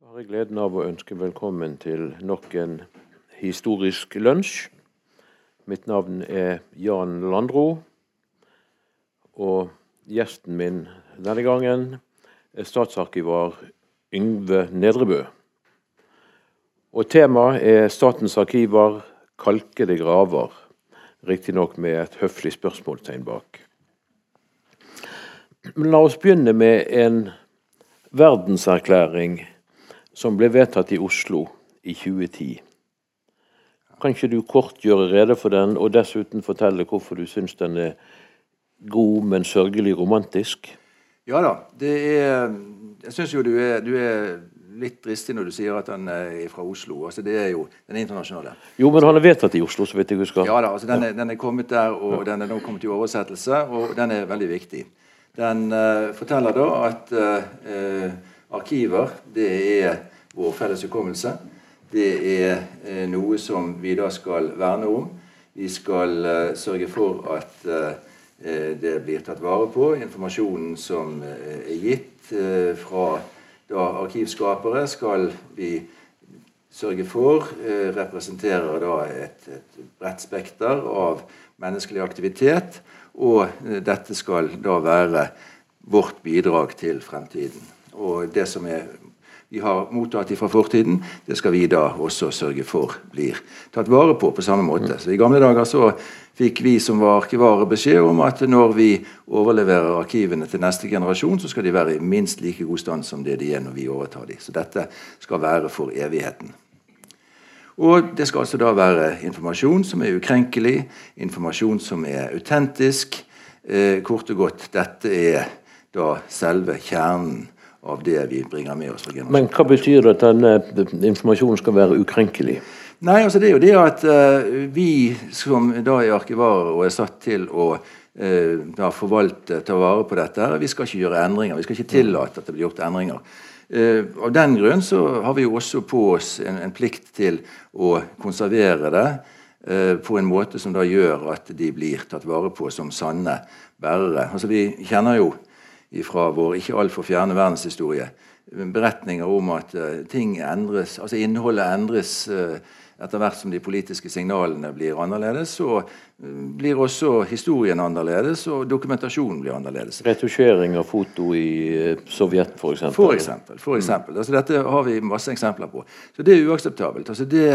har jeg gleden av å ønske velkommen til nok en historisk lunsj. Mitt navn er Jan Landro. Og gjesten min denne gangen er statsarkivar Yngve Nedrebø. Og temaet er Statens arkiver kalkede graver. Riktignok med et høflig spørsmålstegn bak. Men la oss begynne med en verdenserklæring som ble vedtatt i Oslo i 2010. Kan ikke du kort gjøre rede for den, og dessuten fortelle hvorfor du syns den er god, men sørgelig romantisk? Ja da. det er Jeg syns jo du er, du er, litt dristig når du sier at den er fra Oslo. altså Det er jo den internasjonale. Jo, men han er vedtatt i Oslo, så vidt jeg husker. Ja da, altså den er, den er kommet der, og den er nå kommet i oversettelse, og den er veldig viktig. Den uh, forteller da at uh, arkiver det er vår felles hukommelse. Det er uh, noe som vi da skal verne om. Vi skal sørge for at det blir tatt vare på. Informasjonen som er gitt fra da arkivskapere, skal vi sørge for representerer da et, et bredt spekter av menneskelig aktivitet. Og eh, dette skal da være vårt bidrag til fremtiden. Og det som er, vi har mottatt fra fortiden, det skal vi da også sørge for blir tatt vare på på samme måte. Så I gamle dager så fikk vi som var arkivarer beskjed om at når vi overleverer arkivene til neste generasjon, så skal de være i minst like god stand som det de er når vi overtar dem. Så dette skal være for evigheten. Og det skal altså da være informasjon som er ukrenkelig, informasjon som er autentisk. Eh, kort og godt, dette er da selve kjernen av det vi bringer med oss. Men hva betyr det at denne informasjonen skal være ukrenkelig? Nei, altså Det er jo det at uh, vi som da er arkivarer og er satt til å uh, forvalte, ta vare på dette, vi skal ikke gjøre endringer. Vi skal ikke tillate at det blir gjort endringer. Uh, av den grunn så har vi jo også på oss en, en plikt til å konservere det på en måte som da gjør at de blir tatt vare på som sanne bærere. Altså Vi kjenner jo fra vår ikke altfor fjerne verdenshistorie beretninger om at uh, ting endres, altså innholdet endres etter hvert som de politiske signalene blir annerledes, så eh, blir også historien annerledes, og dokumentasjonen blir annerledes. Retusjering av foto i eh, Sovjet, f.eks.? For eksempel. For mm. eksempel. Mm. Altså, dette har vi masse eksempler på. Så det er uakseptabelt. Altså, det,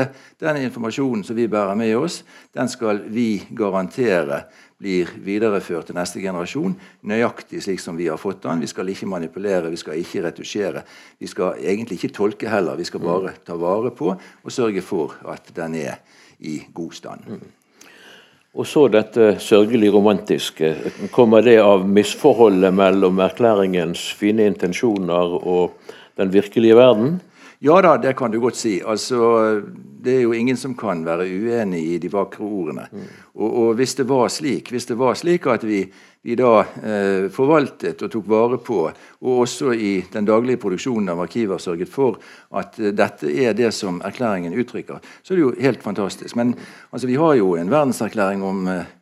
den informasjonen som vi bærer med oss, den skal vi garantere blir videreført til neste generasjon nøyaktig slik som vi har fått den. Vi skal ikke manipulere, vi skal ikke retusjere. Vi skal egentlig ikke tolke heller. Vi skal mm. bare ta vare på og sørge for at den er i god stand. Mm. Og så dette sørgelig romantiske. Kommer det av misforholdet mellom erklæringens fine intensjoner og den virkelige verden? Ja da, det kan du godt si. Altså, det er jo ingen som kan være uenig i de vakre ordene. Mm. Og, og, hvis det var slik, hvis det var slik at vi, vi da eh, forvaltet og tok vare på, og også i den daglige produksjonen av arkiver sørget for at eh, dette er det som erklæringen uttrykker, så er det jo helt fantastisk. Men altså, vi har jo en verdenserklæring om, eh,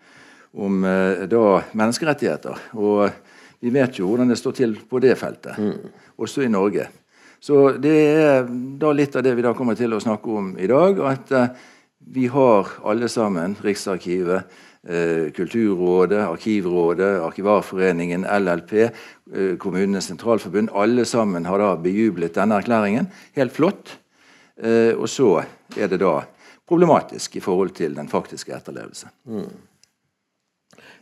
om eh, da menneskerettigheter. Og vi vet jo hvordan det står til på det feltet, mm. også i Norge. Så det er da litt av det vi da kommer til å snakke om i dag. At eh, vi har alle sammen, Riksarkivet, eh, Kulturrådet, Arkivrådet, Arkivarforeningen, LLP, eh, Kommunenes sentralforbund, alle sammen har da bejublet denne erklæringen. Helt flott. Og så er det da problematisk i forhold til den faktiske etterlevelse. Mm.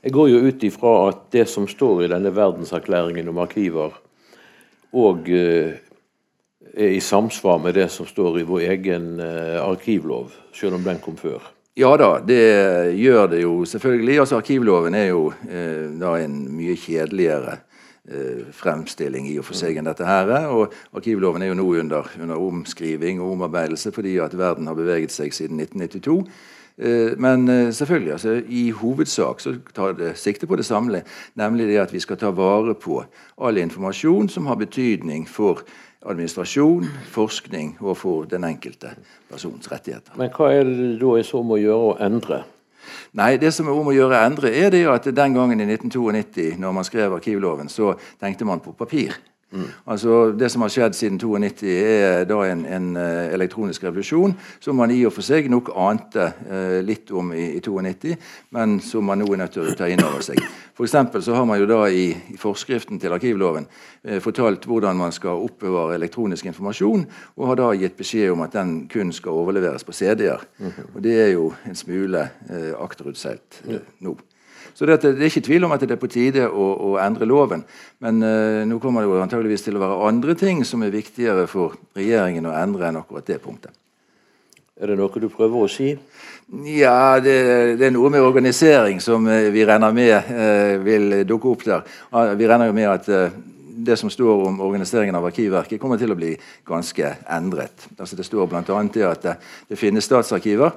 Jeg går jo ut ifra at det som står i denne verdenserklæringen om arkiver, og er i samsvar med det som står i vår egen eh, arkivlov, selv om den kom før? Ja da, det gjør det jo selvfølgelig. Altså Arkivloven er jo eh, da en mye kjedeligere eh, fremstilling i og for seg enn dette her. Og Arkivloven er jo nå under, under omskriving og omarbeidelse fordi at verden har beveget seg siden 1992. Eh, men eh, selvfølgelig, altså, i hovedsak så tar det sikte på det samme, nemlig det at vi skal ta vare på all informasjon som har betydning for administrasjon, forskning og for den enkelte persons rettigheter. Men hva er det da i så må gjøre å endre? Nei, det som er om å gjøre å endre, er det at den gangen i 1992, når man skrev arkivloven, så tenkte man på papir. Mm. Altså Det som har skjedd siden 92, er da en, en uh, elektronisk revolusjon som man i og for seg nok ante uh, litt om i, i 92, men som man nå er nødt til å ta inn over seg. For så har man jo da i, i forskriften til arkivloven uh, fortalt hvordan man skal oppbevare elektronisk informasjon, og har da gitt beskjed om at den kun skal overleveres på CD-er. Mm -hmm. Og det er jo en smule akterutseilt nå. Så det, det, er ikke tvil om at det er på tide å, å endre loven. Men uh, nå kommer det jo antageligvis til å være andre ting som er viktigere for regjeringen å endre enn akkurat det punktet. Er det noe du prøver å si? Ja, det, det er noe med organisering som uh, vi regner med uh, vil dukke opp der. vi regner med at det som står om organiseringen av Arkivverket, kommer til å bli ganske endret. Altså det står bl.a. at det, det finnes statsarkiver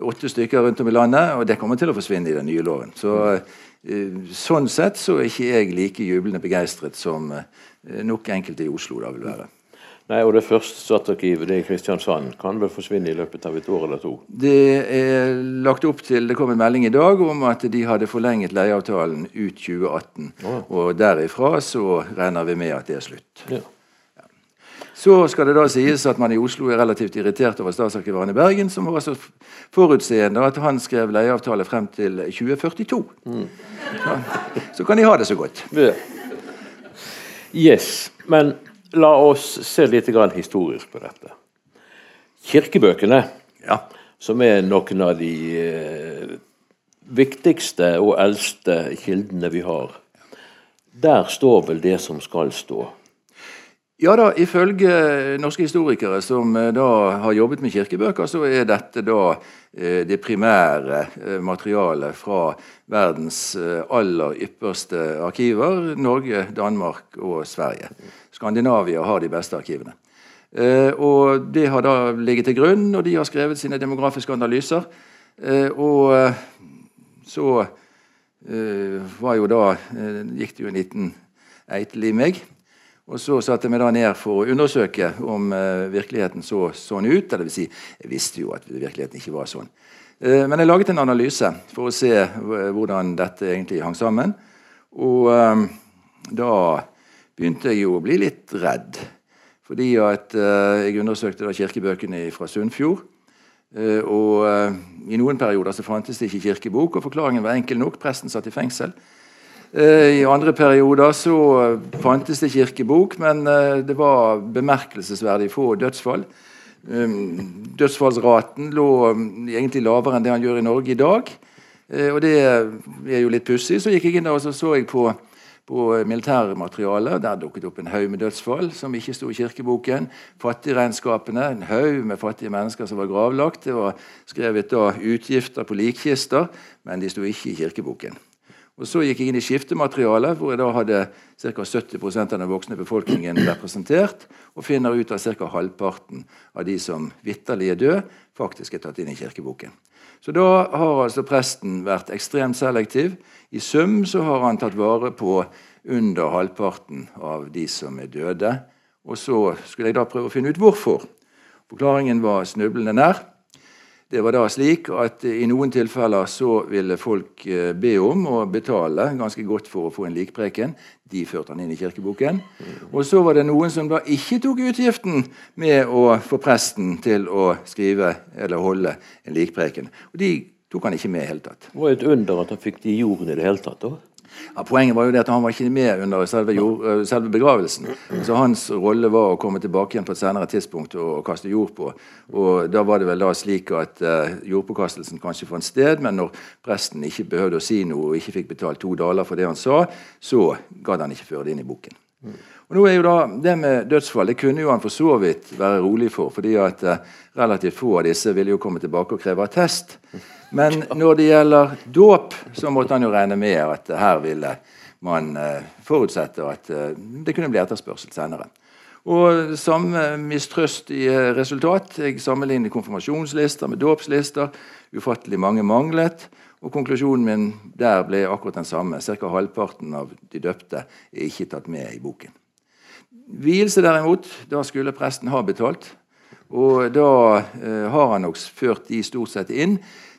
åtte stykker rundt om i landet, og det kommer til å forsvinne i den nye loven. Så, uh, sånn sett så er ikke jeg like jublende begeistret som uh, nok enkelte i Oslo da vil være. Nei, og Det første statsarkivet det i Kristiansand kan vel forsvinne i løpet av et år eller to? Det er lagt opp til, det kom en melding i dag om at de hadde forlenget leieavtalen ut 2018. Ja. Og derifra så regner vi med at det er slutt. Ja. Så skal det da sies at man i Oslo er relativt irritert over statsarkivaren i Bergen, som var så forutseende at han skrev leieavtale frem til 2042. Mm. Ja, så kan de ha det så godt. Yes. Men la oss se litt historisk på dette. Kirkebøkene, ja. som er noen av de eh, viktigste og eldste kildene vi har, der står vel det som skal stå. Ja da, Ifølge norske historikere som eh, da har jobbet med kirkebøker, så er dette da eh, det primære eh, materialet fra verdens aller ypperste arkiver. Norge, Danmark og Sverige. Skandinavia har de beste arkivene. Og Det har da ligget til grunn og de har skrevet sine demografiske analyser. Og så var jo da gikk det jo en liten eitel i meg. Og så satte jeg meg da ned for å undersøke om uh, virkeligheten så sånn ut. Eller vil si, jeg visste jo at virkeligheten ikke var sånn. Uh, men jeg laget en analyse for å se hvordan dette egentlig hang sammen. Og uh, da begynte jeg jo å bli litt redd. Fordi at jeg undersøkte da kirkebøkene fra Sunnfjord. og i noen perioder så fantes det ikke kirkebok, og forklaringen var enkel nok. Presten satt i fengsel. Eh, I andre perioder så fantes det kirkebok, men eh, det var bemerkelsesverdig få dødsfall. Um, dødsfallsraten lå um, egentlig lavere enn det han gjør i Norge i dag. Eh, og det er jo litt pussig. Så gikk jeg inn og så, så jeg på, på militærmaterialet. Der dukket opp en haug med dødsfall som ikke sto i kirkeboken. Fattigregnskapene, en haug med fattige mennesker som var gravlagt. Det var skrevet da utgifter på likkister, men de sto ikke i kirkeboken. Og Så gikk jeg inn i skiftematerialet, hvor jeg da hadde ca. 70% av den voksne befolkningen representert, og finner ut at ca. halvparten av de som vitterlig er døde, faktisk er tatt inn i kirkeboken. Så da har altså presten vært ekstremt selektiv. I sum så har han tatt vare på under halvparten av de som er døde. Og så skulle jeg da prøve å finne ut hvorfor. Forklaringen var snublende nær. Det var da slik at i noen tilfeller så ville folk eh, be om å betale ganske godt for å få en likpreken. De førte han inn i kirkeboken. Og så var det noen som da ikke tok utgiften med å få presten til å skrive eller holde en likpreken. Og de tok han ikke med i hele tatt. Det var et under at han fikk de i jorden i det hele tatt. da. Ja, poenget var jo det at han var ikke med under selve, jord, eh, selve begravelsen. Så Hans rolle var å komme tilbake igjen på et senere tidspunkt og, og, kaste jord på. Og Da var det vel da slik at uh, jordpåkastelsen kanskje fant sted, men når presten ikke behøvde å si noe og ikke fikk betalt to daler for det han sa, så gadd han ikke føre det inn i boken. Og nå er jo da, Det med dødsfall det kunne jo han for så vidt være rolig for, fordi at uh, relativt få av disse ville jo komme tilbake og kreve attest. Men når det gjelder dåp, så måtte han jo regne med at her ville man uh, forutsette at uh, det kunne bli etterspørsel senere. Og samme mistrøst i resultat. Jeg sammenlignet konfirmasjonslister med dåpslister. Ufattelig mange manglet. Og konklusjonen min der ble akkurat den samme. Ca. halvparten av de døpte er ikke tatt med i boken. Vielse derimot, da skulle presten ha betalt. Og da eh, har han nok ført de stort sett inn.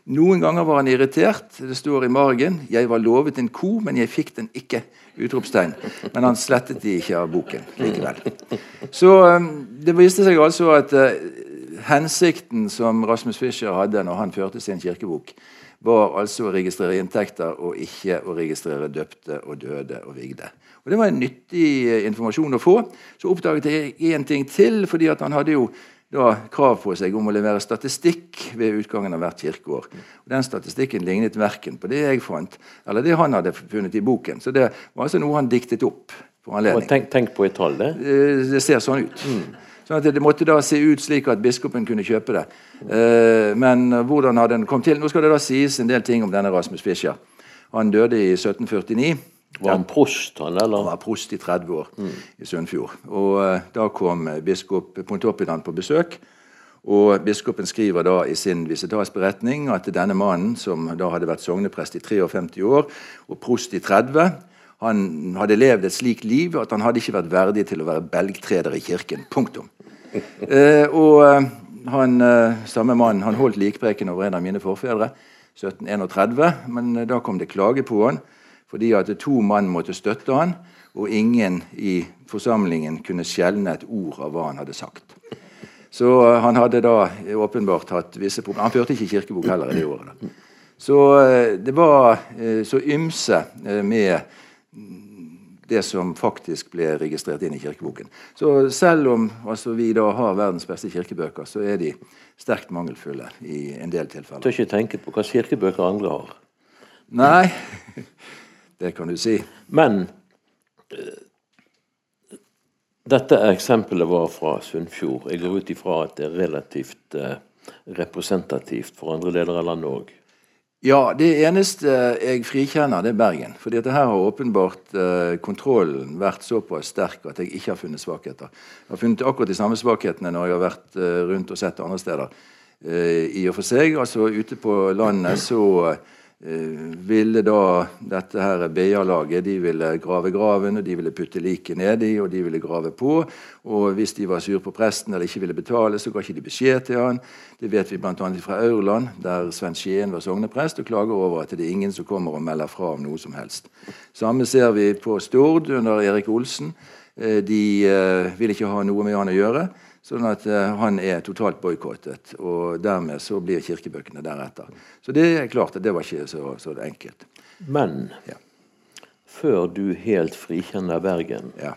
Noen ganger var han irritert. Det står i margen 'Jeg var lovet en ko, men jeg fikk den ikke'. Utropstegn. Men han slettet de ikke av boken likevel. Så um, det viste seg altså at uh, hensikten som Rasmus Fischer hadde når han førte sin kirkebok, var altså å registrere inntekter og ikke å registrere døpte og døde og vigde. Og Det var en nyttig uh, informasjon å få. Så oppdaget jeg én ting til, fordi at han hadde jo da krav på seg om å levere statistikk ved utgangen av hvert kirkeår. Og Den statistikken lignet verken på det jeg fant, eller det han hadde funnet i boken. Så det var altså noe han diktet opp for anledning. Tenk, tenk, på et tall, det. Eh, det ser sånn ut. Mm. Sånn at Det måtte da se ut slik at biskopen kunne kjøpe det. Eh, men hvordan hadde den kommet til? Nå skal det da sies en del ting om denne Rasmus Fischer. Han døde i 1749. Var han prost, han, eller? Han var prost i 30 år mm. i Sunnfjord. Og uh, Da kom uh, biskop Pontoppidan på besøk. Og Biskopen skriver da i sin visitasberetning at denne mannen, som da hadde vært sogneprest i 53 år og prost i 30, han hadde levd et slikt liv at han hadde ikke vært verdig til å være belgtreder i kirken. Punktum. uh, og han, samme mann han holdt likpreken over en av mine forfedre, 1731, men da kom det klage på han fordi at to mann måtte støtte han, og ingen i forsamlingen kunne skjelne et ord av hva han hadde sagt. Så eh, han hadde da åpenbart hatt visse problemer. Han førte ikke kirkebok heller i det året. Da. Så eh, det var eh, så ymse med det som faktisk ble registrert inn i kirkeboken. Så selv om altså, vi da har verdens beste kirkebøker, så er de sterkt mangelfulle i en del tilfeller. Tør ikke tenke på hva kirkebøker andre har. Nei. Det kan du si. Men eh, dette eksempelet var fra Sunnfjord. Jeg går ut ifra at det er relativt eh, representativt for andre deler av landet òg. Ja, det eneste jeg frikjenner, det er Bergen. Dette her har åpenbart eh, kontrollen vært såpass sterk at jeg ikke har funnet svakheter. Jeg har funnet akkurat de samme svakhetene når jeg har vært eh, rundt og sett andre steder. Eh, I og for seg, altså ute på landet så Eh, ville da dette her BA-laget de ville grave graven, og de ville putte liket nedi, og de ville grave på. Og hvis de var sur på presten eller ikke ville betale, så ga ikke de beskjed til han. Det vet vi bl.a. fra Aurland, der Sven Skien var sogneprest, og klager over at det er ingen som kommer og melder fra om noe som helst. Samme ser vi på Stord under Erik Olsen. Eh, de ville vil ikke ha noe med han å gjøre. Sånn at uh, han er totalt boikottet. Og dermed så blir kirkebøkene deretter. Så det er klart at det var ikke så, så enkelt. Men ja. før du helt frikjenner Bergen ja.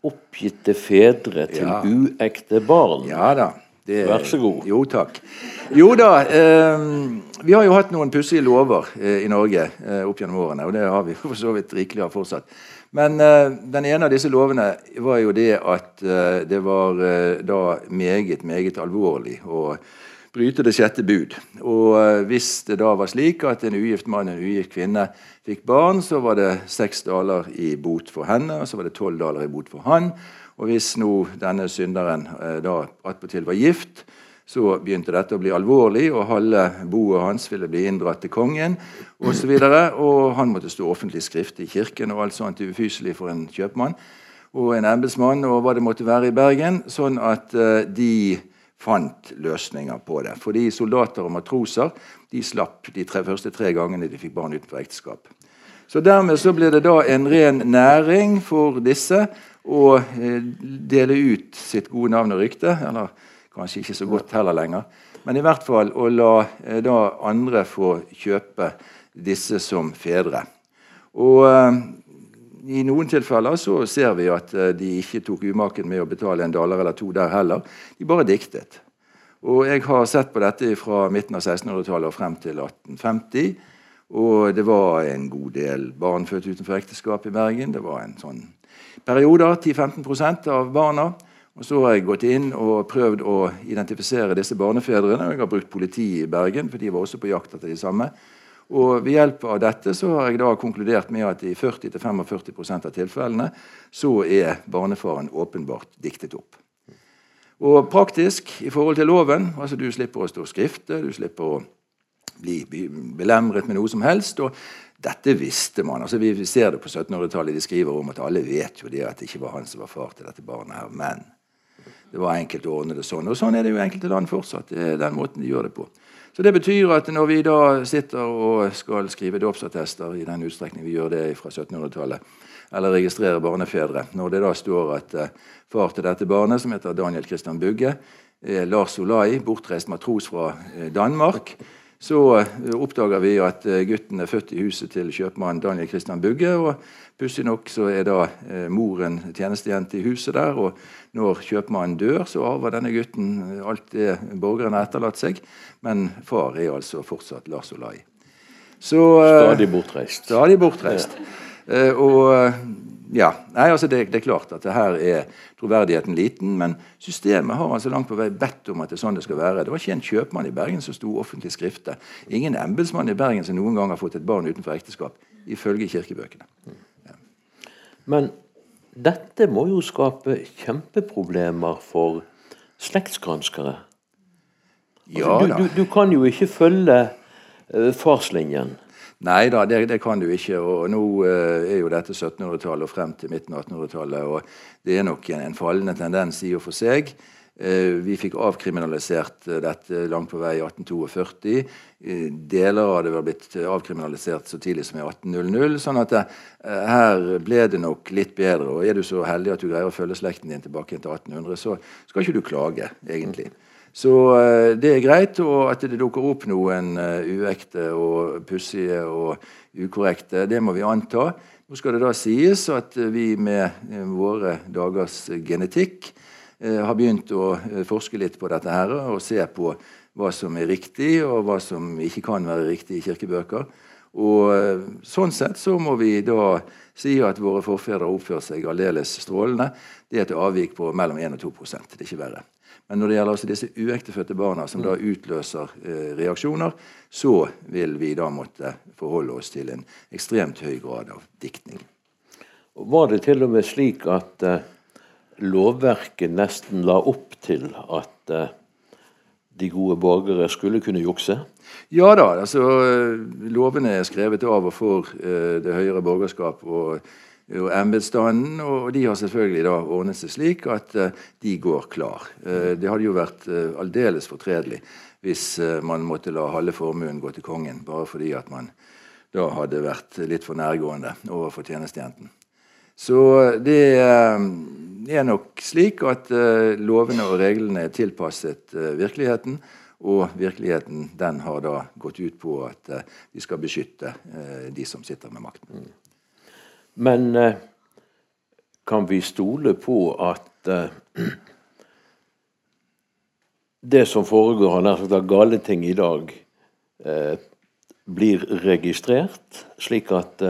Oppgitte fedre til ja. uekte barn. Ja da. Det, Vær så god. Jo, takk. Jo da. Eh, vi har jo hatt noen pussige lover eh, i Norge eh, opp gjennom årene. Og det har vi for så vidt rikelig av fortsatt. Men uh, den ene av disse lovene var jo det at uh, det var uh, da meget, meget alvorlig å bryte det sjette bud. Og hvis det da var slik at en ugift mann og en ugift kvinne fikk barn, så var det seks daler i bot for henne, og så var det tolv daler i bot for han. Og hvis nå denne synderen da attpåtil var gift, så begynte dette å bli alvorlig, og halve boet hans ville bli inndratt til kongen. Og, så og han måtte stå offentlig skrift i kirken og alt sånt ufyselig for en kjøpmann og en embetsmann og hva det måtte være i Bergen, sånn at uh, de fant løsninger på det. Fordi soldater og matroser de slapp de tre, første tre gangene de fikk barn utenfor ekteskap. Så Dermed så ble det da en ren næring for disse å eh, dele ut sitt gode navn og rykte. eller Kanskje ikke så godt heller lenger. Men i hvert fall å la eh, da andre få kjøpe disse som fedre. Og eh, i noen tilfeller så ser vi at eh, de ikke tok umaken med å betale en dollar eller to der heller. De bare diktet. Og jeg har sett på dette fra midten av 1600-tallet og frem til 1850. Og det var en god del barn født utenfor ekteskap i Bergen. Det var en sånn perioder, 10-15% av barna. Og Så har jeg gått inn og prøvd å identifisere disse barnefedrene. og Jeg har brukt politiet i Bergen, for de var også på jakt etter de samme. Og Ved hjelp av dette så har jeg da konkludert med at i 40-45% av tilfellene så er barnefaren åpenbart diktet opp. Og praktisk i forhold til loven altså Du slipper å stå skrifte, du slipper å bli belemret med noe som helst. og dette visste man. altså Vi ser det på 1700-tallet. De skriver om at alle vet jo det at det ikke var han som var far til dette barnet. her, Men Det var enkelt å ordne det sånn. Og sånn er det jo i enkelte land fortsatt. Det er den måten de gjør det på. Så det betyr at når vi da sitter og skal skrive dåpsattester, i den utstrekning vi gjør det fra 1700-tallet, eller registrere barnefedre, når det da står at uh, far til dette barnet, som heter Daniel Christian Bugge, Lars Olai, bortreist matros fra uh, Danmark, så uh, oppdager vi at gutten er født i huset til kjøpmann Daniel Christian Bugge. og Pussig nok så er da moren tjenestejente i huset der. og når kjøpmannen dør, så arver denne gutten alt det borgerne har etterlatt seg. Men far er altså fortsatt Lars Olai. Så, stadig bortreist. Stadig bortreist. Ja. Og ja, Nei, altså det, det, er klart at her er troverdigheten liten, men systemet har altså langt på vei bedt om at det er sånn det skal være. Det var ikke en kjøpmann i Bergen som sto offentlig skrifte. Ingen embetsmann i Bergen som noen gang har fått et barn utenfor ekteskap, ifølge kirkebøkene. Ja. Men dette må jo skape kjempeproblemer for slektsgranskere. Altså, ja, du, du, du, kan jo ikke følge uh, farslinjen. Nei da, det, det, kan du ikke. og Nå eh, er jo dette 1700-tallet og frem til midten av 1800-tallet. og Det er nok en, en fallende tendens i og for seg. Eh, vi fikk avkriminalisert dette langt på vei i 1842. Deler av det var blitt avkriminalisert så tidlig som i 1800. sånn at det, eh, her ble det nok litt bedre. og Er du så heldig at du greier å følge slekten din tilbake til 1800, så skal ikke du klage, egentlig. Så eh, det er greit. Og at det dukker opp noen uh, uekte og pussige og ukorrekte, det må vi anta. Nå skal det da sies at vi med våre dagers genetikk har begynt å forske litt på dette her og se på hva som er riktig, og hva som ikke kan være riktig i kirkebøker. Og eh, Sånn sett så må vi da si at våre forfedre har oppført seg aldeles strålende. Det er et avvik på mellom 1 og 2% Det er ikke verre. Men når det gjelder altså disse uektefødte barna som da utløser eh, reaksjoner, så vil vi da måtte forholde oss til en ekstremt høy grad av diktning. Var det til og med slik at eh, lovverket nesten la opp til at eh, de gode borgere skulle kunne jukse? Ja da. altså Lovene er skrevet av og for eh, det høyere borgerskap og, og embetsstanden. Og de har selvfølgelig da ordnet seg slik at eh, de går klar. Eh, det hadde jo vært eh, aldeles fortredelig hvis man måtte la halve formuen gå til kongen bare fordi at man da hadde vært litt for nærgående overfor tjenestejenten. Så det er nok slik at lovene og reglene er tilpasset virkeligheten. Og virkeligheten den har da gått ut på at vi skal beskytte de som sitter med makten. Men kan vi stole på at det som foregår av nær gale ting i dag, blir registrert, slik at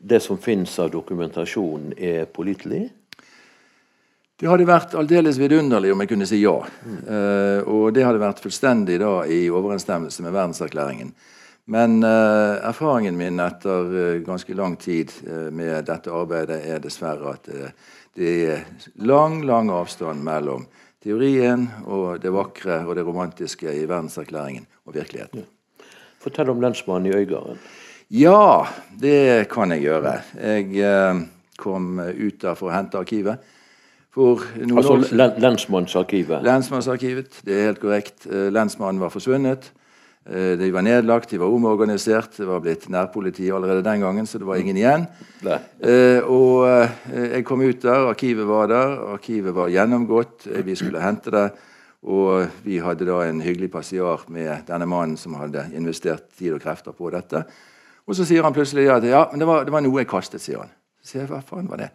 det som finnes av dokumentasjon, er pålitelig? Det hadde vært aldeles vidunderlig om jeg kunne si ja. Mm. Uh, og det hadde vært fullstendig da i overensstemmelse med verdenserklæringen. Men uh, erfaringen min etter uh, ganske lang tid med dette arbeidet er dessverre at det er lang, lang avstand mellom teorien og det vakre og det romantiske i verdenserklæringen og virkeligheten. Ja. Fortell om lensmannen i Øygarden. Ja, det kan jeg gjøre. Jeg kom ut der for å hente arkivet. altså lensmannsarkivet? Lensmannsarkivet, det er helt korrekt. Lensmannen var forsvunnet. Eh, de var nedlagt, de var omorganisert. Det var blitt nærpoliti allerede den gangen, så det var ingen igjen. Eh, og jeg kom ut der, arkivet var der, arkivet var gjennomgått. Vi skulle hente det. Og vi hadde da en hyggelig passiar med denne mannen som hadde investert tid og krefter på dette. Og så sier han plutselig at ja, men det var, det var noe jeg kastet. sier han. Så sier jeg, hva faen var det?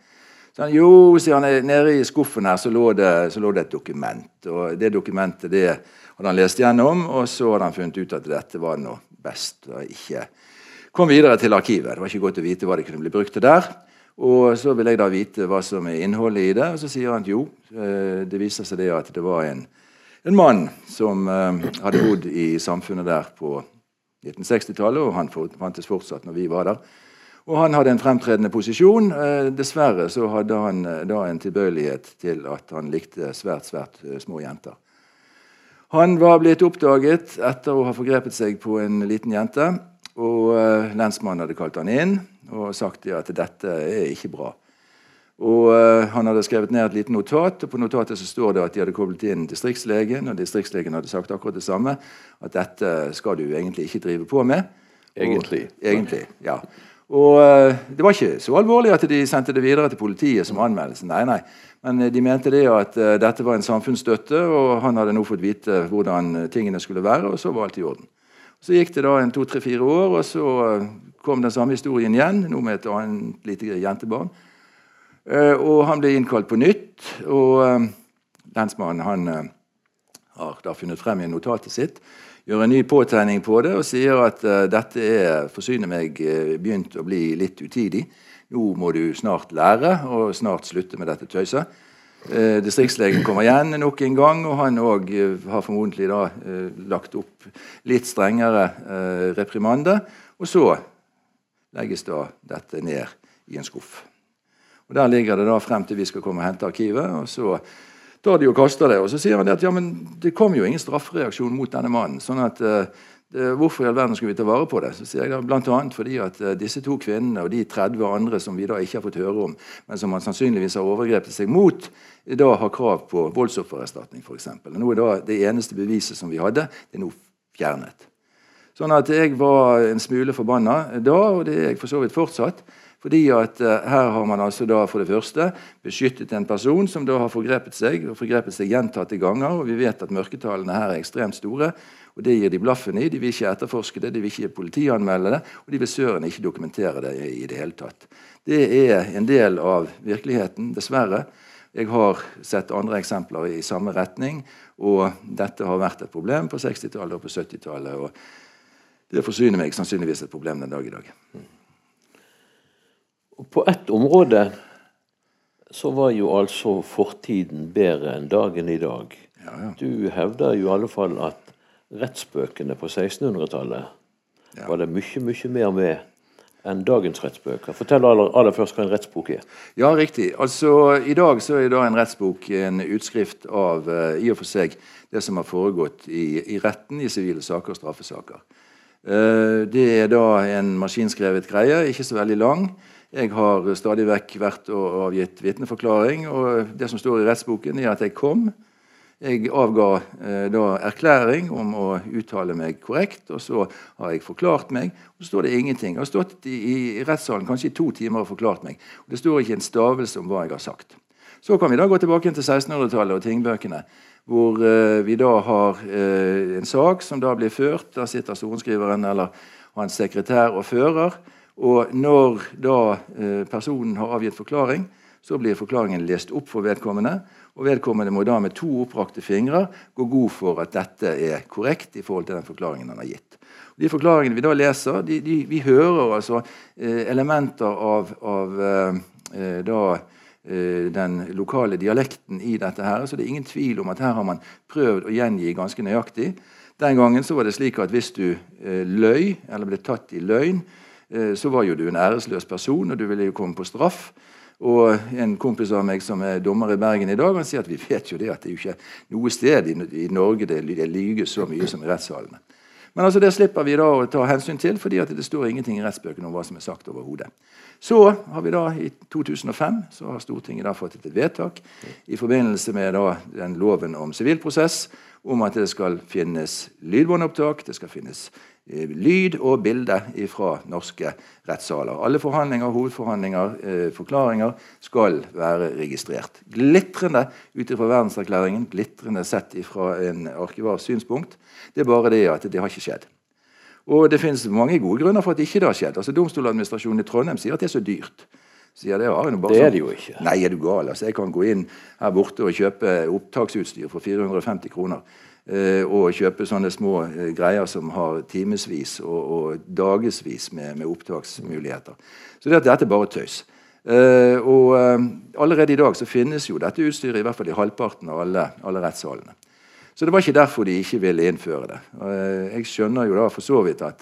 Så han, jo, sier han, nede i skuffen her så lå, det, så lå det et dokument. Og det dokumentet det hadde han lest gjennom, og så hadde han funnet ut at dette var noe best. og ikke kom videre til arkivet. Det var ikke godt å vite hva det kunne bli brukt til der. Og så vil jeg da vite hva som er innholdet i det. Og så sier han at jo, eh, det viser seg det at det var en, en mann som uh, hadde bodd i samfunnet der på 1960-tallet, og han fantes fortsatt når vi var der. Og han hadde en fremtredende posisjon. Eh, dessverre så hadde han eh, da en tilbøyelighet til at han likte svært, svært eh, små jenter. Han var blitt oppdaget etter å ha forgrepet seg på en liten jente. Og lensmannen hadde kalt han inn og sagt at dette er ikke bra. Og uh, Han hadde skrevet ned et lite notat, og på notatet så står det at de hadde koblet inn distriktslegen, og distriktslegen hadde sagt akkurat det samme. At dette skal du egentlig ikke drive på med. Egentlig. Og, egentlig, ja. Og uh, Det var ikke så alvorlig at de sendte det videre til politiet som anmeldelse. Nei, nei. Men uh, de mente det at dette var en samfunnsstøtte, og han hadde nå fått vite hvordan tingene skulle være, og så var alt i orden. Så gikk det da en to, tre, fire år, og så kom den samme historien igjen, nå med et annet lite jentebarn. Eh, og han ble innkalt på nytt. Og eh, lensmannen eh, har da funnet frem i notatet sitt, gjør en ny påtegning på det og sier at dette er forsyner meg begynt å bli litt utidig. Nå må du snart lære og snart slutte med dette tøyset. Eh, distriktslegen kommer igjen nok en gang, og han òg har formodentlig da eh, lagt opp litt strengere eh, reprimande. Og så legges da dette ned i en skuff. Og Der ligger det da frem til vi skal komme og hente arkivet. og Så tar de jo kaster det. Og så sier han at ja, men det kom jo ingen straffereaksjon mot denne mannen. sånn at det, Hvorfor i all verden skulle vi ta vare på det? Så sier jeg da Bl.a. fordi at uh, disse to kvinnene og de 30 andre som vi da ikke har fått høre om, men som han sannsynligvis har overgrepet seg mot, da har krav på voldsoffererstatning f.eks. Nå er da det eneste beviset som vi hadde, det er nå fjernet. Sånn at jeg var en smule forbanna da, og det er jeg for så vidt fortsatt. Fordi at uh, Her har man altså da for det første beskyttet en person som da har forgrepet seg og forgrepet seg gjentatte ganger. og Vi vet at mørketallene her er ekstremt store. og Det gir de blaffen i. De vil ikke etterforske det, de vil ikke politianmelde det, og de vil søren ikke dokumentere det i, det hele tatt. Det er en del av virkeligheten, dessverre. Jeg har sett andre eksempler i samme retning, og dette har vært et problem på 60-tallet og på 70-tallet. og Det forsyner meg sannsynligvis et problem den dag i dag. Og på ett område så var jo altså fortiden bedre enn dagen i dag. Ja, ja. Du hevder jo i alle fall at rettsbøkene på 1600-tallet ja. var det mye, mye mer med enn dagens rettsbøker. Fortell aller, aller, først hva en rettsbok er. Ja, riktig. Altså, I dag så er da en rettsbok en utskrift av uh, i og for seg det som har foregått i, i retten i sivile saker og straffesaker. Uh, det er da en maskinskrevet greie, ikke så veldig lang. Jeg har stadig vekk vært og avgitt vitneforklaring. og Det som står i rettsboken, er at jeg kom. Jeg avga eh, da erklæring om å uttale meg korrekt, og så har jeg forklart meg. og Så står det ingenting. Jeg har stått i, i rettssalen kanskje i to timer og forklart meg. og Det står ikke en stavelse om hva jeg har sagt. Så kan vi da gå tilbake til 1600-tallet og tingbøkene, hvor eh, vi da har eh, en sak som da blir ført. Der sitter sorenskriveren eller hans sekretær og fører. Og når da eh, personen har avgitt forklaring, så blir forklaringen lest opp for vedkommende. Og vedkommende må da med to opprakte fingre gå god for at dette er korrekt i forhold til den forklaringen han har gitt. Og De forklaringene vi da leser, de, de, vi hører altså eh, elementer av, av eh, da, eh, den lokale dialekten i dette. her, Så det er ingen tvil om at her har man prøvd å gjengi ganske nøyaktig. Den gangen så var det slik at hvis du eh, løy, eller ble tatt i løgn, Eh, så var jo du en æresløs person, og du ville jo komme på straff. Og En kompis av meg som er dommer i Bergen i dag, han sier at vi vet jo det at det er jo ikke noe sted i, Norge det, det lyges så mye som i rettssalene. Men altså det slipper vi da å ta hensyn til, fordi at det står ingenting i rettsbøkene om hva som er sagt overhodet. Så har vi da i 2005 så har Stortinget da fått et vedtak i forbindelse med da den loven om sivilprosess om at det skal finnes lydbåndopptak, det skal finnes Eh, lyd og bilde fra norske rettssaler. Alle forhandlinger, hovedforhandlinger, eh, forklaringer skal være registrert. Glitrende ut fra verdenserklæringen, glitrende sett fra en arkivars synspunkt. Det er bare det at det har ikke skjedd. Og det finnes mange gode grunner for at ikke det har skjedd. Altså Domstoladministrasjonen i Trondheim sier at det er så dyrt. Sier det, bare, det er det jo ikke. Nei, er du gal? Altså, jeg kan gå inn her borte og kjøpe opptaksutstyr for 450 kroner. Eh, og kjøpe sånne små eh, greier som har timevis og, og dagevis med, med, opptaksmuligheter. Så det, at dette er bare tøys. Uh, og Allerede i dag så finnes jo dette utstyret i hvert fall i halvparten av alle, alle rettssalene. Så det var ikke derfor de ikke ville innføre det. Jeg skjønner jo da for så vidt at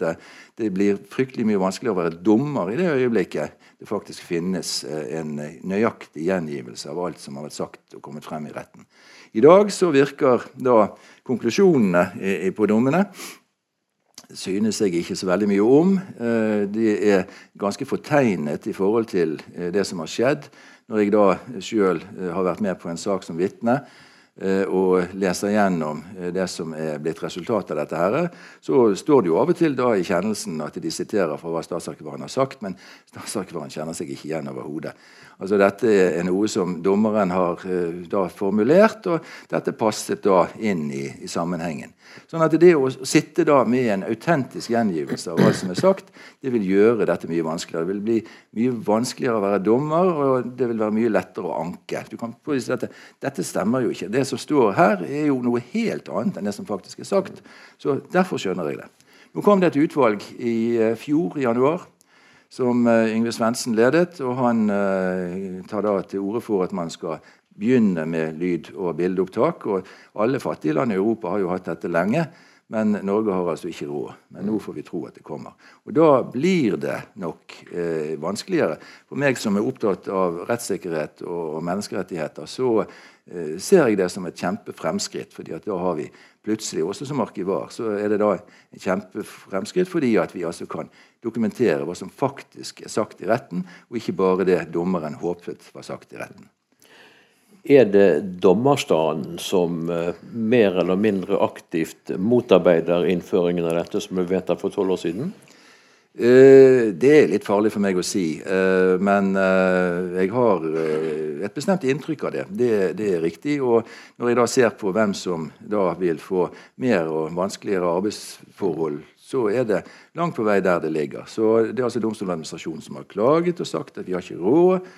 det blir fryktelig mye vanskeligere å være dommer i det øyeblikket det faktisk finnes en nøyaktig gjengivelse av alt som har vært sagt og kommet frem i retten. I dag så virker da konklusjonene på dommene synes jeg ikke så veldig mye om. Eh, de er ganske fortegnet i forhold til eh, det som har skjedd. når jeg da sjøl har vært med på en sak som vitne, Eh, og leser gjennom eh, det som er blitt resultatet av dette, her, så står det jo av og til da i kjennelsen at de siterer fra hva statsarkivaren har sagt, men statsarkivaren kjenner seg ikke igjen overhodet. Altså Dette er noe som dommeren har uh, da formulert, og dette passet da inn i, i, sammenhengen. Sånn at det å sitte da med en autentisk gjengivelse av hva som er sagt, det vil gjøre dette mye vanskeligere. Det vil bli mye vanskeligere å være dommer, og det vil være mye lettere å anke. Du kan påvise dette. Dette stemmer jo ikke. Det som står her, er jo noe helt annet enn det som faktisk er sagt. Så derfor skjønner jeg det. Nå kom det et utvalg i eh, fjor, i januar, som Yngve Svendsen ledet. og Han uh, tar da til orde for at man skal begynne med lyd- og bildeopptak. og Alle fattige land i Europa har jo hatt dette lenge. Men Norge har altså ikke råd. Men nå får vi tro at det kommer. Og Da blir det nok eh, vanskeligere. For meg som er opptatt av rettssikkerhet og, og menneskerettigheter, så eh, ser jeg det som et kjempefremskritt. fordi at da har vi plutselig, også som arkivar, så er det da en kjempefremskritt fordi at vi altså kan dokumentere hva som faktisk er sagt i retten, og ikke bare det dommeren håpet var sagt i retten. Er det dommerstanden som uh, mer eller mindre aktivt motarbeider innføringen av dette, som ble vedtatt for tolv år siden? Uh, det er litt farlig for meg å si, uh, men jeg har et bestemt inntrykk av det. det. det. er riktig. Og når jeg da ser på hvem som da vil få mer og vanskeligere arbeidsforhold, så er det langt på vei der det ligger. Så Det er altså Domstoladministrasjonen som har klaget og sagt at vi har ikke råd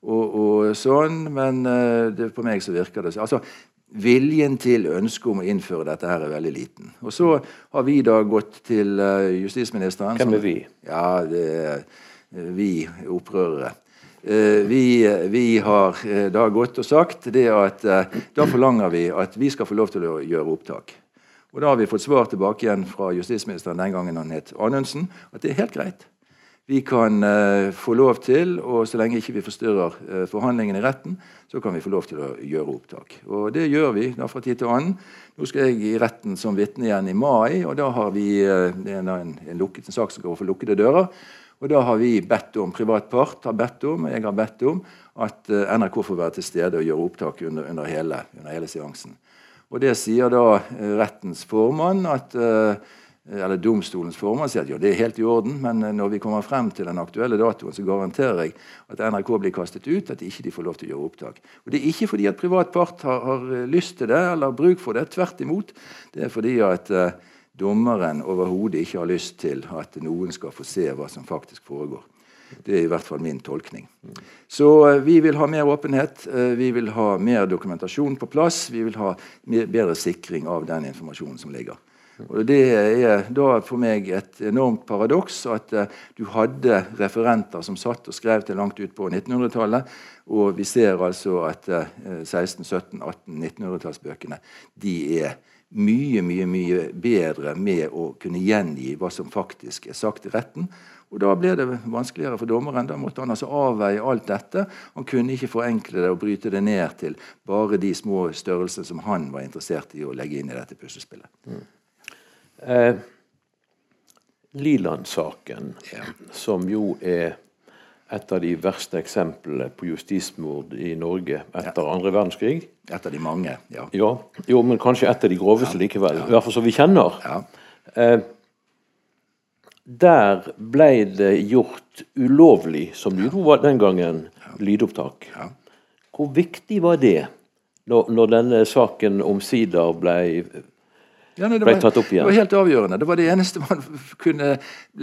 og, og sånn, men uh, det, på meg så virker det altså, Viljen til ønsket om å innføre dette her er veldig liten. Og så har vi da gått til uh, justisministeren Hvem er vi? ja, det er uh, vi opprørere. Vi, vi, har da gått og sagt det at da forlanger vi at vi skal få lov til å gjøre opptak. Og Da har vi fått svar tilbake igjen fra justisministeren den gangen han het Anundsen, at det er helt greit. Vi kan uh, få lov til, og så lenge ikke vi forstyrrer uh, forhandlingene i retten, så kan vi få lov til å gjøre opptak. Og Det gjør vi da fra tid til annen. Nå skal jeg i retten som vitne igjen i mai, og da har vi uh, en, en, en, lukket, en sak som går for lukkede dører. Og da har vi bedt om, privat part har bedt om, og jeg har bedt om, at NRK får være til stede og gjøre opptak under, under, hele, under hele, seansen. Og det sier da rettens formann at eller Domstolens formann sier at ja, det er helt i orden, men eh, når vi kommer frem til den aktuelle datoen, så garanterer jeg at NRK blir kastet ut, at ikke de får lov til å gjøre opptak. Og Det er ikke fordi at privat part har, har eh, lyst til det eller bruk for det. Tvert imot. Det er fordi at eh, dommeren overhodet ikke har lyst til at noen skal få se hva som faktisk foregår. Det er i hvert fall min tolkning. Så vi vil ha mer åpenhet, vi vil ha mer dokumentasjon på plass. Vi vil ha bedre sikring av den informasjonen som ligger. Og Det er da for meg et enormt paradoks at uh, du hadde referenter som satt og skrev til langt ut på 1900-tallet, og vi ser altså at uh, 16-, 17-, 18-, 1900-tallsbøkene de er mye, mye, mye bedre med å kunne gjengi hva som faktisk er sagt i retten. Og Da ble det vanskeligere for dommeren. Da måtte han altså avveie alt dette. Han kunne ikke forenkle det og bryte det ned til bare de små størrelsene som han var interessert i å legge inn i dette puslespillet. Mm. Eh, Liland-saken, ja. som jo er et av de verste eksemplene på justismord i Norge etter ja. andre verdenskrig. Et av de mange, ja. ja. Jo, men kanskje et av de groveste likevel. I hvert fall som vi kjenner. Eh, der ble det gjort ulovlig, som det jo var den gangen, lydopptak. Hvor viktig var det når, når denne saken omsider ble ja, nei, det ble tatt opp igjen. Det var helt avgjørende. Det var det eneste man kunne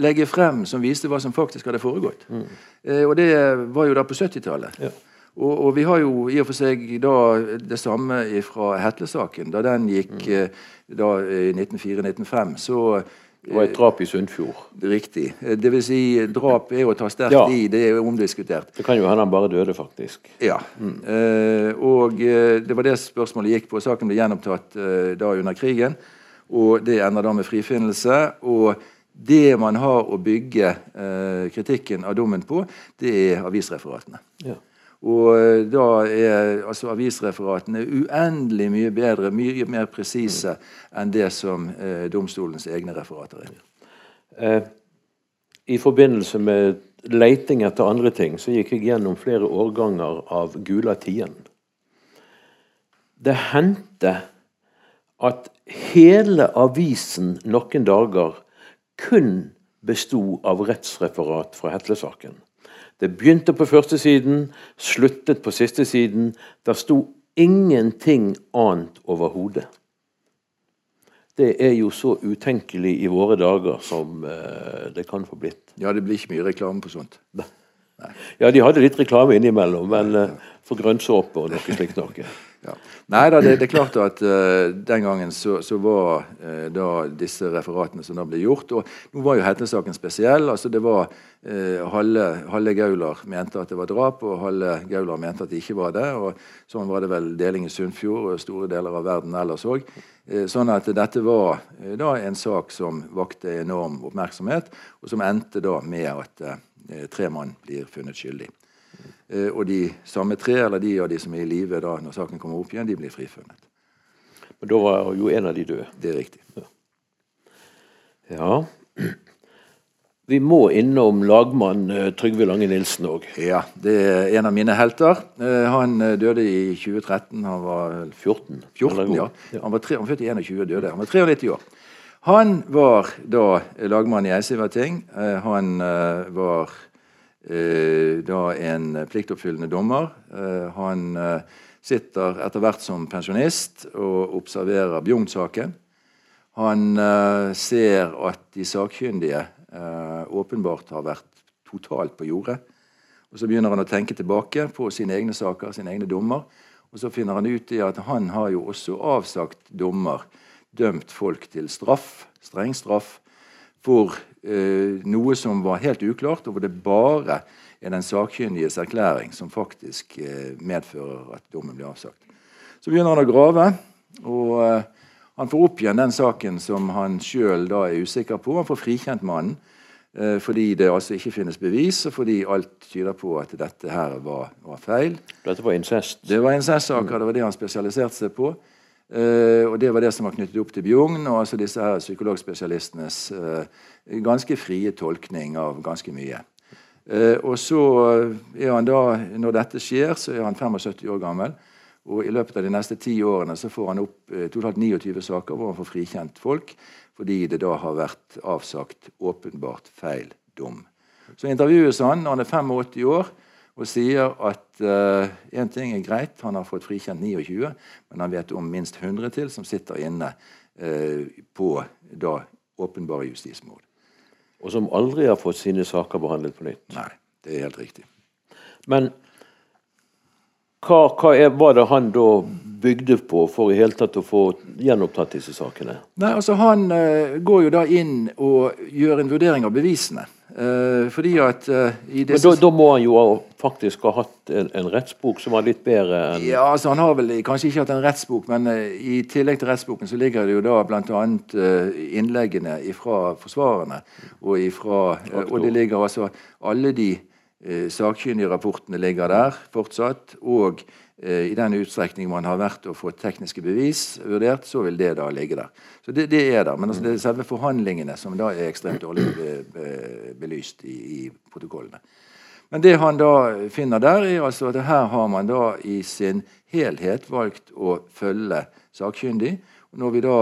legge frem som viste hva som faktisk hadde foregått. Mm. Eh, og det var jo da på 70-tallet. Ja. Og, og, vi har jo i og for seg da det samme fra Hetle-saken. Da den gikk mm. Eh, da i 1904-1905, så det var et drap i Sundfjord. Riktig. Eh, det vil si, drap er å ta sterkt ja. i. Det er omdiskutert. Det kan jo hende han bare døde, faktisk. Ja. Mm. Eh, og eh, det var det spørsmålet gikk på. Saken ble gjenopptatt eh, da under krigen og det ender da med frifinnelse. og det man har å bygge eh, kritikken av dommen på, det er avisreferatene. Ja. Og eh, da er altså avisreferatene uendelig mye bedre, mye mer presise enn det som eh, domstolens egne referater er. Eh, I forbindelse med leiting etter andre ting, så gikk jeg gjennom flere årganger av Gula Tiden. Det hendte at hele avisen noen dager kun besto av rettsreferat fra Hetlesaken. Det begynte på første siden, sluttet på siste siden. Der sto ingenting annet overhodet. Det er jo så utenkelig i våre dager som uh, det kan få blitt. Ja, det blir ikke mye reklame på sånt. Nei. Ja, de hadde litt reklame innimellom, men uh, for grønnsåpe og noe slikt noe. Ja. Nei da, det, det, er klart at uh, den gangen så, så var uh, da disse referatene som da ble gjort og Nå var jo Hetne-saken spesiell. altså det var uh, Halve, halve Gaular mente at det var drap, og halve Gaular mente at det ikke var det. og Sånn var det vel deling i Sunnfjord og store deler av verden ellers òg. sånn at dette var da en sak som vakte enorm oppmerksomhet, og som endte da med at tre mann blir funnet skyldig. Eh, og de samme tre, eller de av de som er i live når saken kommer opp igjen, de blir frifunnet. Men da var jo en av de døde? Det er riktig. Ja. ja. Vi må innom lagmann eh, Trygve Lange Nilsen òg. Ja, det er en av mine helter. Eh, han døde i 2013. Han var 14. 14 ja. Han var, tre, han var født i 21 og døde. Han var 93 år. Han var da lagmann i Eisivating. Han var da en pliktoppfyllende dommer. Eh, han eh, sitter etter hvert som pensjonist og observerer Bjugn-saken. Han ser at de sakkyndige åpenbart har vært totalt på jordet. Og Så begynner han å tenke tilbake på sine egne saker, sine egne dommer. Og så finner han ut i at han har jo også avsagt dommer, dømt folk til straff, streng straff, for eh, noe som var helt uklart, og hvor det bare er den sakkyndiges erklæring som faktisk eh, medfører at dommen blir avsagt. Så begynner han å grave, og eh, han får opp igjen den saken som han sjøl er usikker på. Han får frikjent mannen eh, fordi det altså ikke finnes bevis, og fordi alt tyder på at dette her var, var feil. Dette var incest? Det var incestsaker. Det var det han spesialiserte seg på. Uh, og Det var det som var knyttet opp til Bjugn og altså disse her psykologspesialistenes uh, ganske frie tolkning av ganske mye. Uh, og så er han da, Når dette skjer, så er han 75 år gammel. Og I løpet av de neste ti årene så får han opp totalt 29 saker hvor han får frikjent folk fordi det da har vært avsagt åpenbart feil dom. Så intervjues han når han er 85 år og sier at én uh, ting er greit, han har fått frikjent 29, men han vet om minst 100 til som sitter inne uh, på da åpenbare justismord. Og som aldri har fått sine saker behandlet på nytt? Nei, det er helt riktig. Men hva, hva er, var det han da bygde på for i hele tatt å få gjenopptatt disse sakene? Nei, altså Han uh, går jo da inn og gjør en vurdering av bevisene. Uh, fordi at uh, Men da, da, må han jo faktisk ha hatt en, en, rettsbok som var litt bedre enn Ja, altså Han har vel kanskje ikke hatt en rettsbok, men uh, i tillegg til rettsboken så ligger det jo da bl.a. Uh, innleggene fra forsvarerne. Og, ifra, og det ligger altså Alle de sakkyndige rapportene ligger der fortsatt. Og i den utstrekning man har vært og fått tekniske bevis vurdert, så vil det da ligge der. Så det, det er der. Men altså det er selve forhandlingene som da er ekstremt dårlig be, be, belyst i, i, protokollene. Men det han da finner der, er altså at her har man da i sin helhet valgt å følge sakkyndig. Når vi da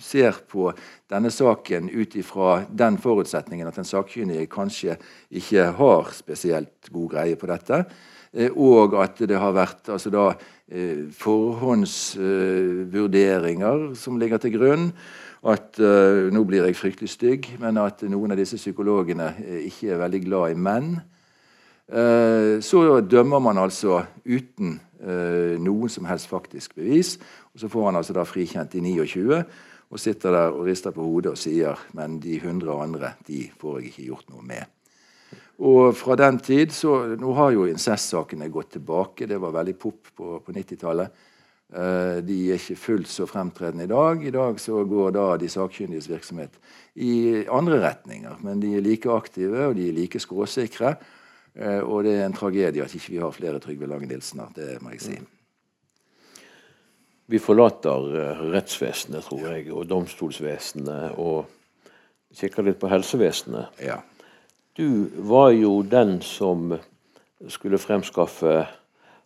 ser på denne saken ut ifra den forutsetningen at den sakkyndige kanskje ikke har spesielt god greie på dette, Eh, og at det har vært altså da, eh, forhåndsvurderinger som ligger til grunn. At uh, nå blir jeg fryktelig stygg, men at noen av disse psykologene ikke er veldig glad i menn. Så dømmer man altså uten noen som helst faktisk bevis. Og så får han altså da frikjent i 29 og sitter der og rister på hodet og sier men de 100 andre de får jeg ikke gjort noe med. Og fra den tid så, Nå har jo incestsakene gått tilbake. Det var veldig pop på, på 90-tallet. Uh, eh, de er ikke fullt så fremtredende i dag. I dag så går da de sakkyndiges virksomhet i andre retninger. Men de er like aktive, og de er like skråsikre. Uh, og det er en tragedie at ikke vi har flere Trygve Lange Nilsener. Det må jeg si. Vi forlater uh, rettsvesenet, tror jeg, og domstolsvesenet, og kikker litt på helsevesenet. Ja. Du var jo den som skulle fremskaffe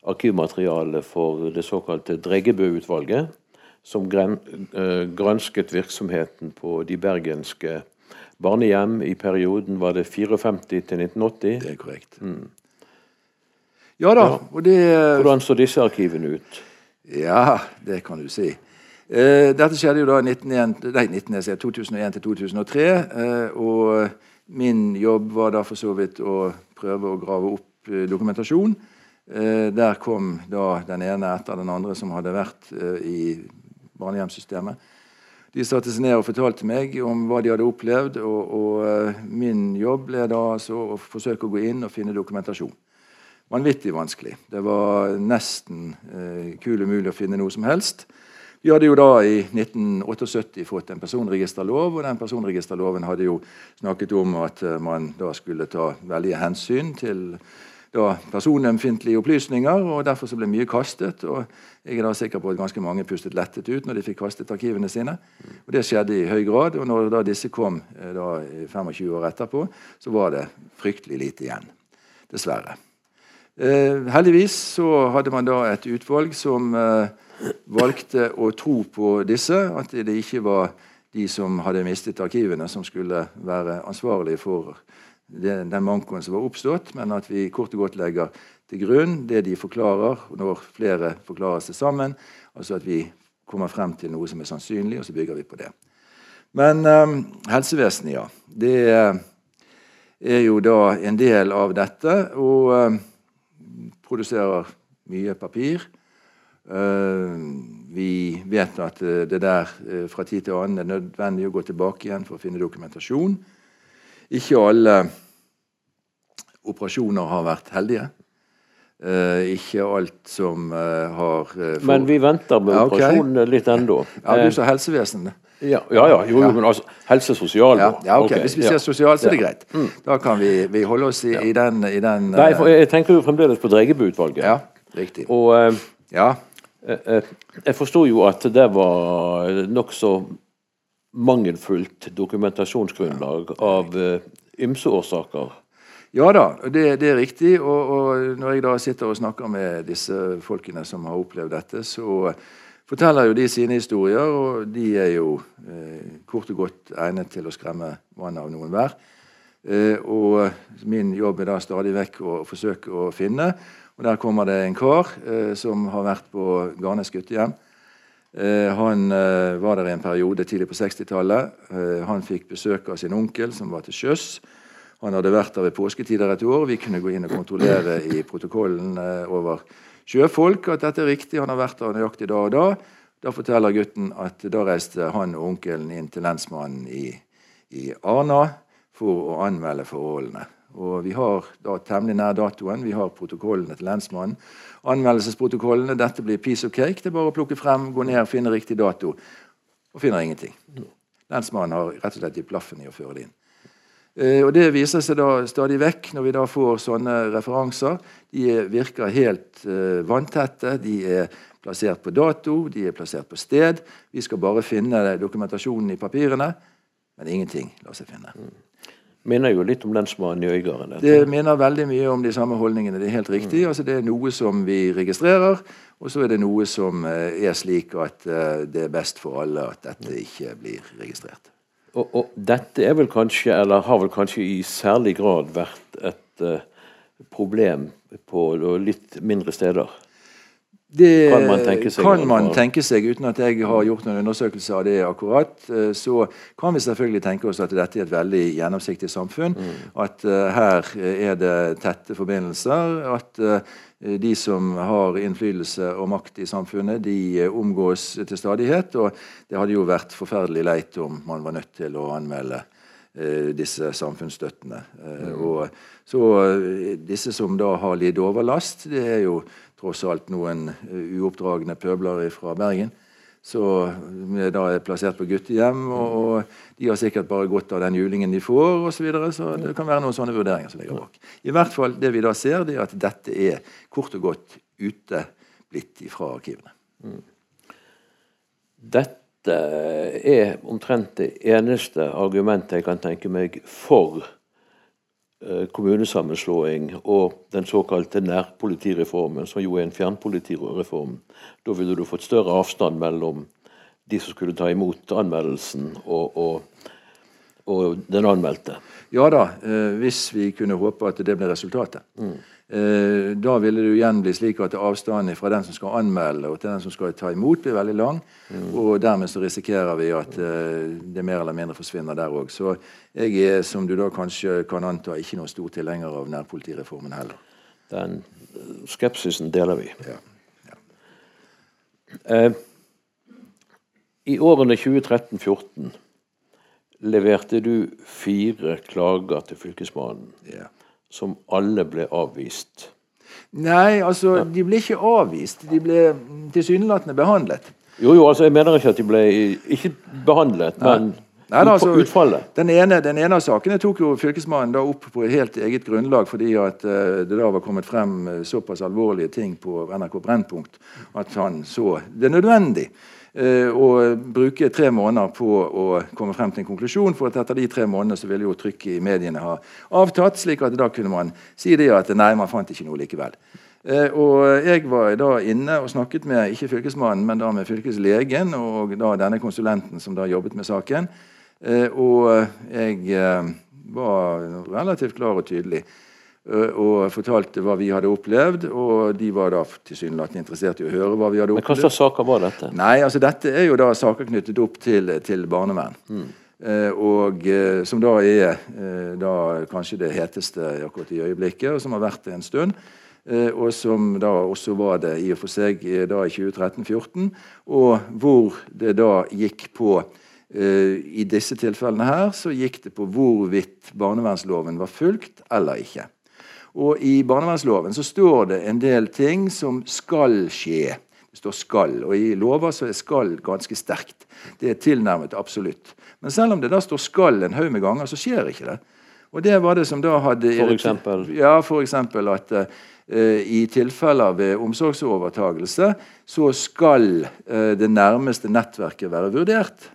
arkivmateriale for det såkalte Dreggebø-utvalget, som eh, gransket virksomheten på de bergenske barnehjem i perioden var det 54 til 1980. Det er korrekt. Mm. Ja da. og det... Hvordan så disse arkivene ut? Ja, det kan du si. Eh, dette skjedde jo da 1901, nei, 1901 2001 til 2003. Eh, og min jobb var da for så vidt å prøve å grave opp eh, dokumentasjon. Eh, der kom da den ene etter den andre som hadde vært eh, i barnehjemssystemet. De satte seg ned og fortalte meg om hva de hadde opplevd. Og, og min jobb ble da å forsøke å gå inn og finne dokumentasjon. Vanvittig vanskelig. Det var nesten eh, kul umulig å finne noe som helst. Vi hadde jo da i 1978 fått en personregisterlov, og den personregisterloven hadde jo snakket om at uh, man da skulle ta veldige hensyn til da personømfintlige opplysninger, og derfor så ble mye kastet. og Jeg er da sikker på at ganske mange pustet lettet ut når de fikk kastet arkivene sine. Og Det skjedde i høy grad. og når da disse kom eh, da 25 år etterpå, så var det fryktelig lite igjen. Dessverre. Eh, heldigvis så hadde man da et utvalg som eh, valgte å tro på disse, at det ikke var de som hadde mistet arkivene, som skulle være ansvarlige for den mankoen som var oppstått, men at vi kort og godt legger til grunn det de forklarer, når flere forklarer seg sammen. Altså at vi kommer frem til noe som er sannsynlig, og så bygger vi på det. Men um, helsevesenet, ja. Det er jo da en del av dette og um, produserer mye papir. Uh, vi vet at det der uh, fra tid til annen er nødvendig å gå tilbake igjen for å finne dokumentasjon. Ikke alle operasjoner har vært heldige. Ikke alt som har uh, Men vi venter med ja, okay. operasjonene litt ennå. Ja, du sa helsevesenet. Ja, ja, ja, jo, ja. men altså helse sosial ja, ja, okay. Hvis vi ser sosial, så er det greit. Mm. Da kan vi, vi holde oss i, i den, i den Nei, for Jeg tenker jo fremdeles på Dreggebø-utvalget. Ja, riktig. Og ja. Jeg forsto jo at det var nokså mangelfullt dokumentasjonsgrunnlag av ymse årsaker. Ja da, det, det er riktig. Og, og, når jeg da sitter og snakker med disse folkene som har opplevd dette, så forteller jo de sine historier, og de er jo eh, kort og godt egnet til å skremme vannet av noen hver. Eh, og min jobb er da stadig vekk å forsøke å finne. Og der kommer det en kar eh, som har vært på Garnes guttehjem. Eh, han eh, var der i en periode tidlig på 60-tallet. Eh, han fikk besøk av sin onkel, som var til sjøs. Han hadde vært der ved påsketider et år. Vi kunne gå inn og kontrollere i protokollen eh, over sjøfolk at dette er riktig. Han har vært der nøyaktig da og da. Da forteller gutten at da reiste han og onkelen inn til lensmannen i, i Arna for å anmelde forholdene. Og Vi har da temmelig nær datoen. Vi har protokollene til lensmannen. Anmeldelsesprotokollene. Dette blir piece of cake. Det er bare å plukke frem, gå ned, finne riktig dato. Og finner ingenting. Lensmannen har rett og slett gitt blaffen i å føre det inn. Eh, og Det viser seg da stadig vekk når vi da får sånne referanser. De virker helt uh, vanntette. De er plassert på dato, de er plassert på sted. Vi skal bare finne dokumentasjonen i papirene, men ingenting lar seg finne. Minner jo litt om lensmannen i Øygarden. Det minner veldig mye om de samme holdningene. Det er helt riktig. Mm. Altså, det er noe som vi registrerer, og så er det noe som uh, er slik at uh, det er best for alle at dette ikke blir registrert. Og, og, dette er vel kanskje, eller har vel kanskje i særlig grad vært et uh, problem på litt mindre steder? Det kan man tenke seg, kan man tenke seg uten at jeg har gjort noen undersøkelser av det akkurat. Eh, så kan vi selvfølgelig tenke oss at dette er et veldig gjennomsiktig samfunn. Mm. At uh, her er det tette forbindelser. At uh, de som har innflytelse og makt i samfunnet, de omgås til stadighet. Og det hadde jo vært forferdelig leit om man var nødt til å anmelde disse samfunnsstøttene. Mm. Og så disse som da har lidd overlast, det er jo tross alt noen eh, uoppdragne pøblere fra Bergen. Vi da er plassert på guttehjem, og, og, de har sikkert bare godt av den julingen de får, osv. Så, så det kan være noen sånne vurderinger som ligger bak. I hvert fall det vi da ser, det er at dette er kort og godt ute blitt fra arkivene. Mm. Dette er omtrent det eneste argumentet jeg kan tenke meg for kommunesammenslåing og den såkalte nærpolitireformen, som jo er en fjernpolitireform, da ville du fått større avstand mellom de som skulle ta imot anmeldelsen, og, og, og den anmeldte? Ja da, eh, hvis vi kunne håpe at det ble resultatet. Mm. Eh, da ville det igjen bli slik at avstanden fra den som skal anmelde og til den som skal ta imot, blir veldig lang. Mm. Og dermed så risikerer vi at eh, det mer eller mindre forsvinner der òg. Så jeg er, som du da kanskje kan anta, ikke noen stor tilhenger av nærpolitireformen heller. Den skepsisen deler vi. Ja. Ja. Eh, I årene 2013-2014 leverte du fire klager til Fylkesmannen. Ja som alle ble avvist? Nei, altså, de ble ikke avvist. De ble tilsynelatende behandlet. Jo, jo, altså, jeg mener ikke at de ble ikke behandlet, Nei. men Nei, altså, utfallet. Den ene, den ene, av sakene tok jo fylkesmannen da opp på et helt eget grunnlag, fordi at uh, det da var kommet frem uh, såpass alvorlige ting på NRK Brennpunkt at han så det nødvendig Eh, og bruke tre måneder på å komme frem til en konklusjon. For at etter de tre månedene så ville jo trykket i mediene ha avtatt, slik at da kunne man si det at nei, man fant ikke noe likevel. Eh, og Jeg var da inne og snakket med ikke fylkesmannen, men da med fylkeslegen og da denne konsulenten som da jobbet med saken. Eh, og jeg var relativt klar og tydelig Eh, og fortalte hva vi hadde opplevd. Og de var da tilsynelatende interessert i å høre hva vi hadde opplevd. Men Hva slags saker var dette? Nei, altså Dette er jo da saker knyttet opp til, til barnevern. Mm. Eh, og eh, som da er eh, da kanskje det heteste akkurat i øyeblikket, og som har vært det en stund. Eh, og som da også var det i og for seg eh, da i 2013-2014. Og hvor det da gikk på i disse tilfellene her så gikk det på hvorvidt barnevernsloven var fulgt eller ikke. Og I barnevernsloven så står det en del ting som skal skje. Det står 'skal', og i lover så er 'skal' ganske sterkt. Det er tilnærmet absolutt. Men selv om det da står 'skal' en haug med ganger, så skjer ikke det. Og det var det som da hadde For eksempel? Ja, for eksempel at uh, i tilfeller ved omsorgsovertagelse så skal uh, det nærmeste nettverket være vurdert.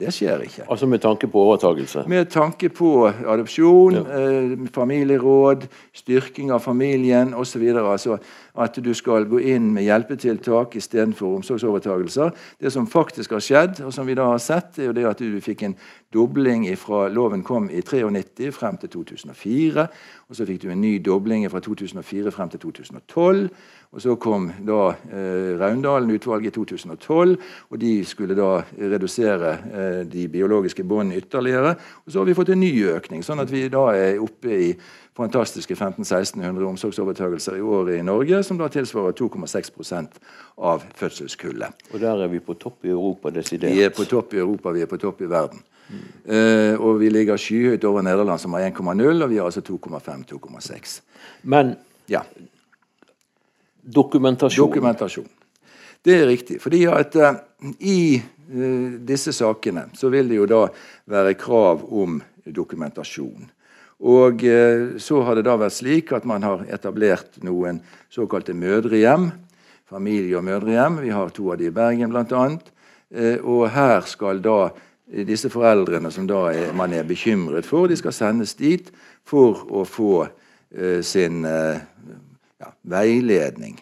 Det skjer ikke. Altså Med tanke på overtagelse? Med tanke på adopsjon, ja. eh, familieråd, styrking av familien osv. Altså at du skal gå inn med hjelpetiltak istedenfor omsorgsovertagelser. Det som faktisk har skjedd, og som vi da har sett, er jo det at du fikk en dobling fra loven kom i 93 frem til 2004. Og så fikk du en ny dobling fra 2004 frem til 2012. Og Så kom da eh, Raundalen-utvalget i 2012, og de skulle da redusere eh, de biologiske båndene ytterligere. Og Så har vi fått en ny økning, sånn at vi da er oppe i fantastiske 1500-1600 omsorgsovertagelser i året i Norge, som da tilsvarer 2,6% av fødselskullet. Og der er vi på topp i Europa desidert? Vi er på topp i Europa, vi er på topp i verden. Mm. Uh, og vi ligger skyhøyt over Nederland, som har 1,0, og vi har altså 2,5-2,6. Men ja. Dokumentasjon Dokumentasjon. Det er riktig. fordi at uh, i uh, disse sakene så vil det jo da være krav om dokumentasjon. Og uh, så har det da vært slik at man har etablert noen såkalte mødrehjem. Familie- og mødrehjem. Vi har to av de i Bergen, bl.a. Eh, og her skal da disse foreldrene som da er, man er bekymret for, de skal sendes dit for å få sin ja, veiledning.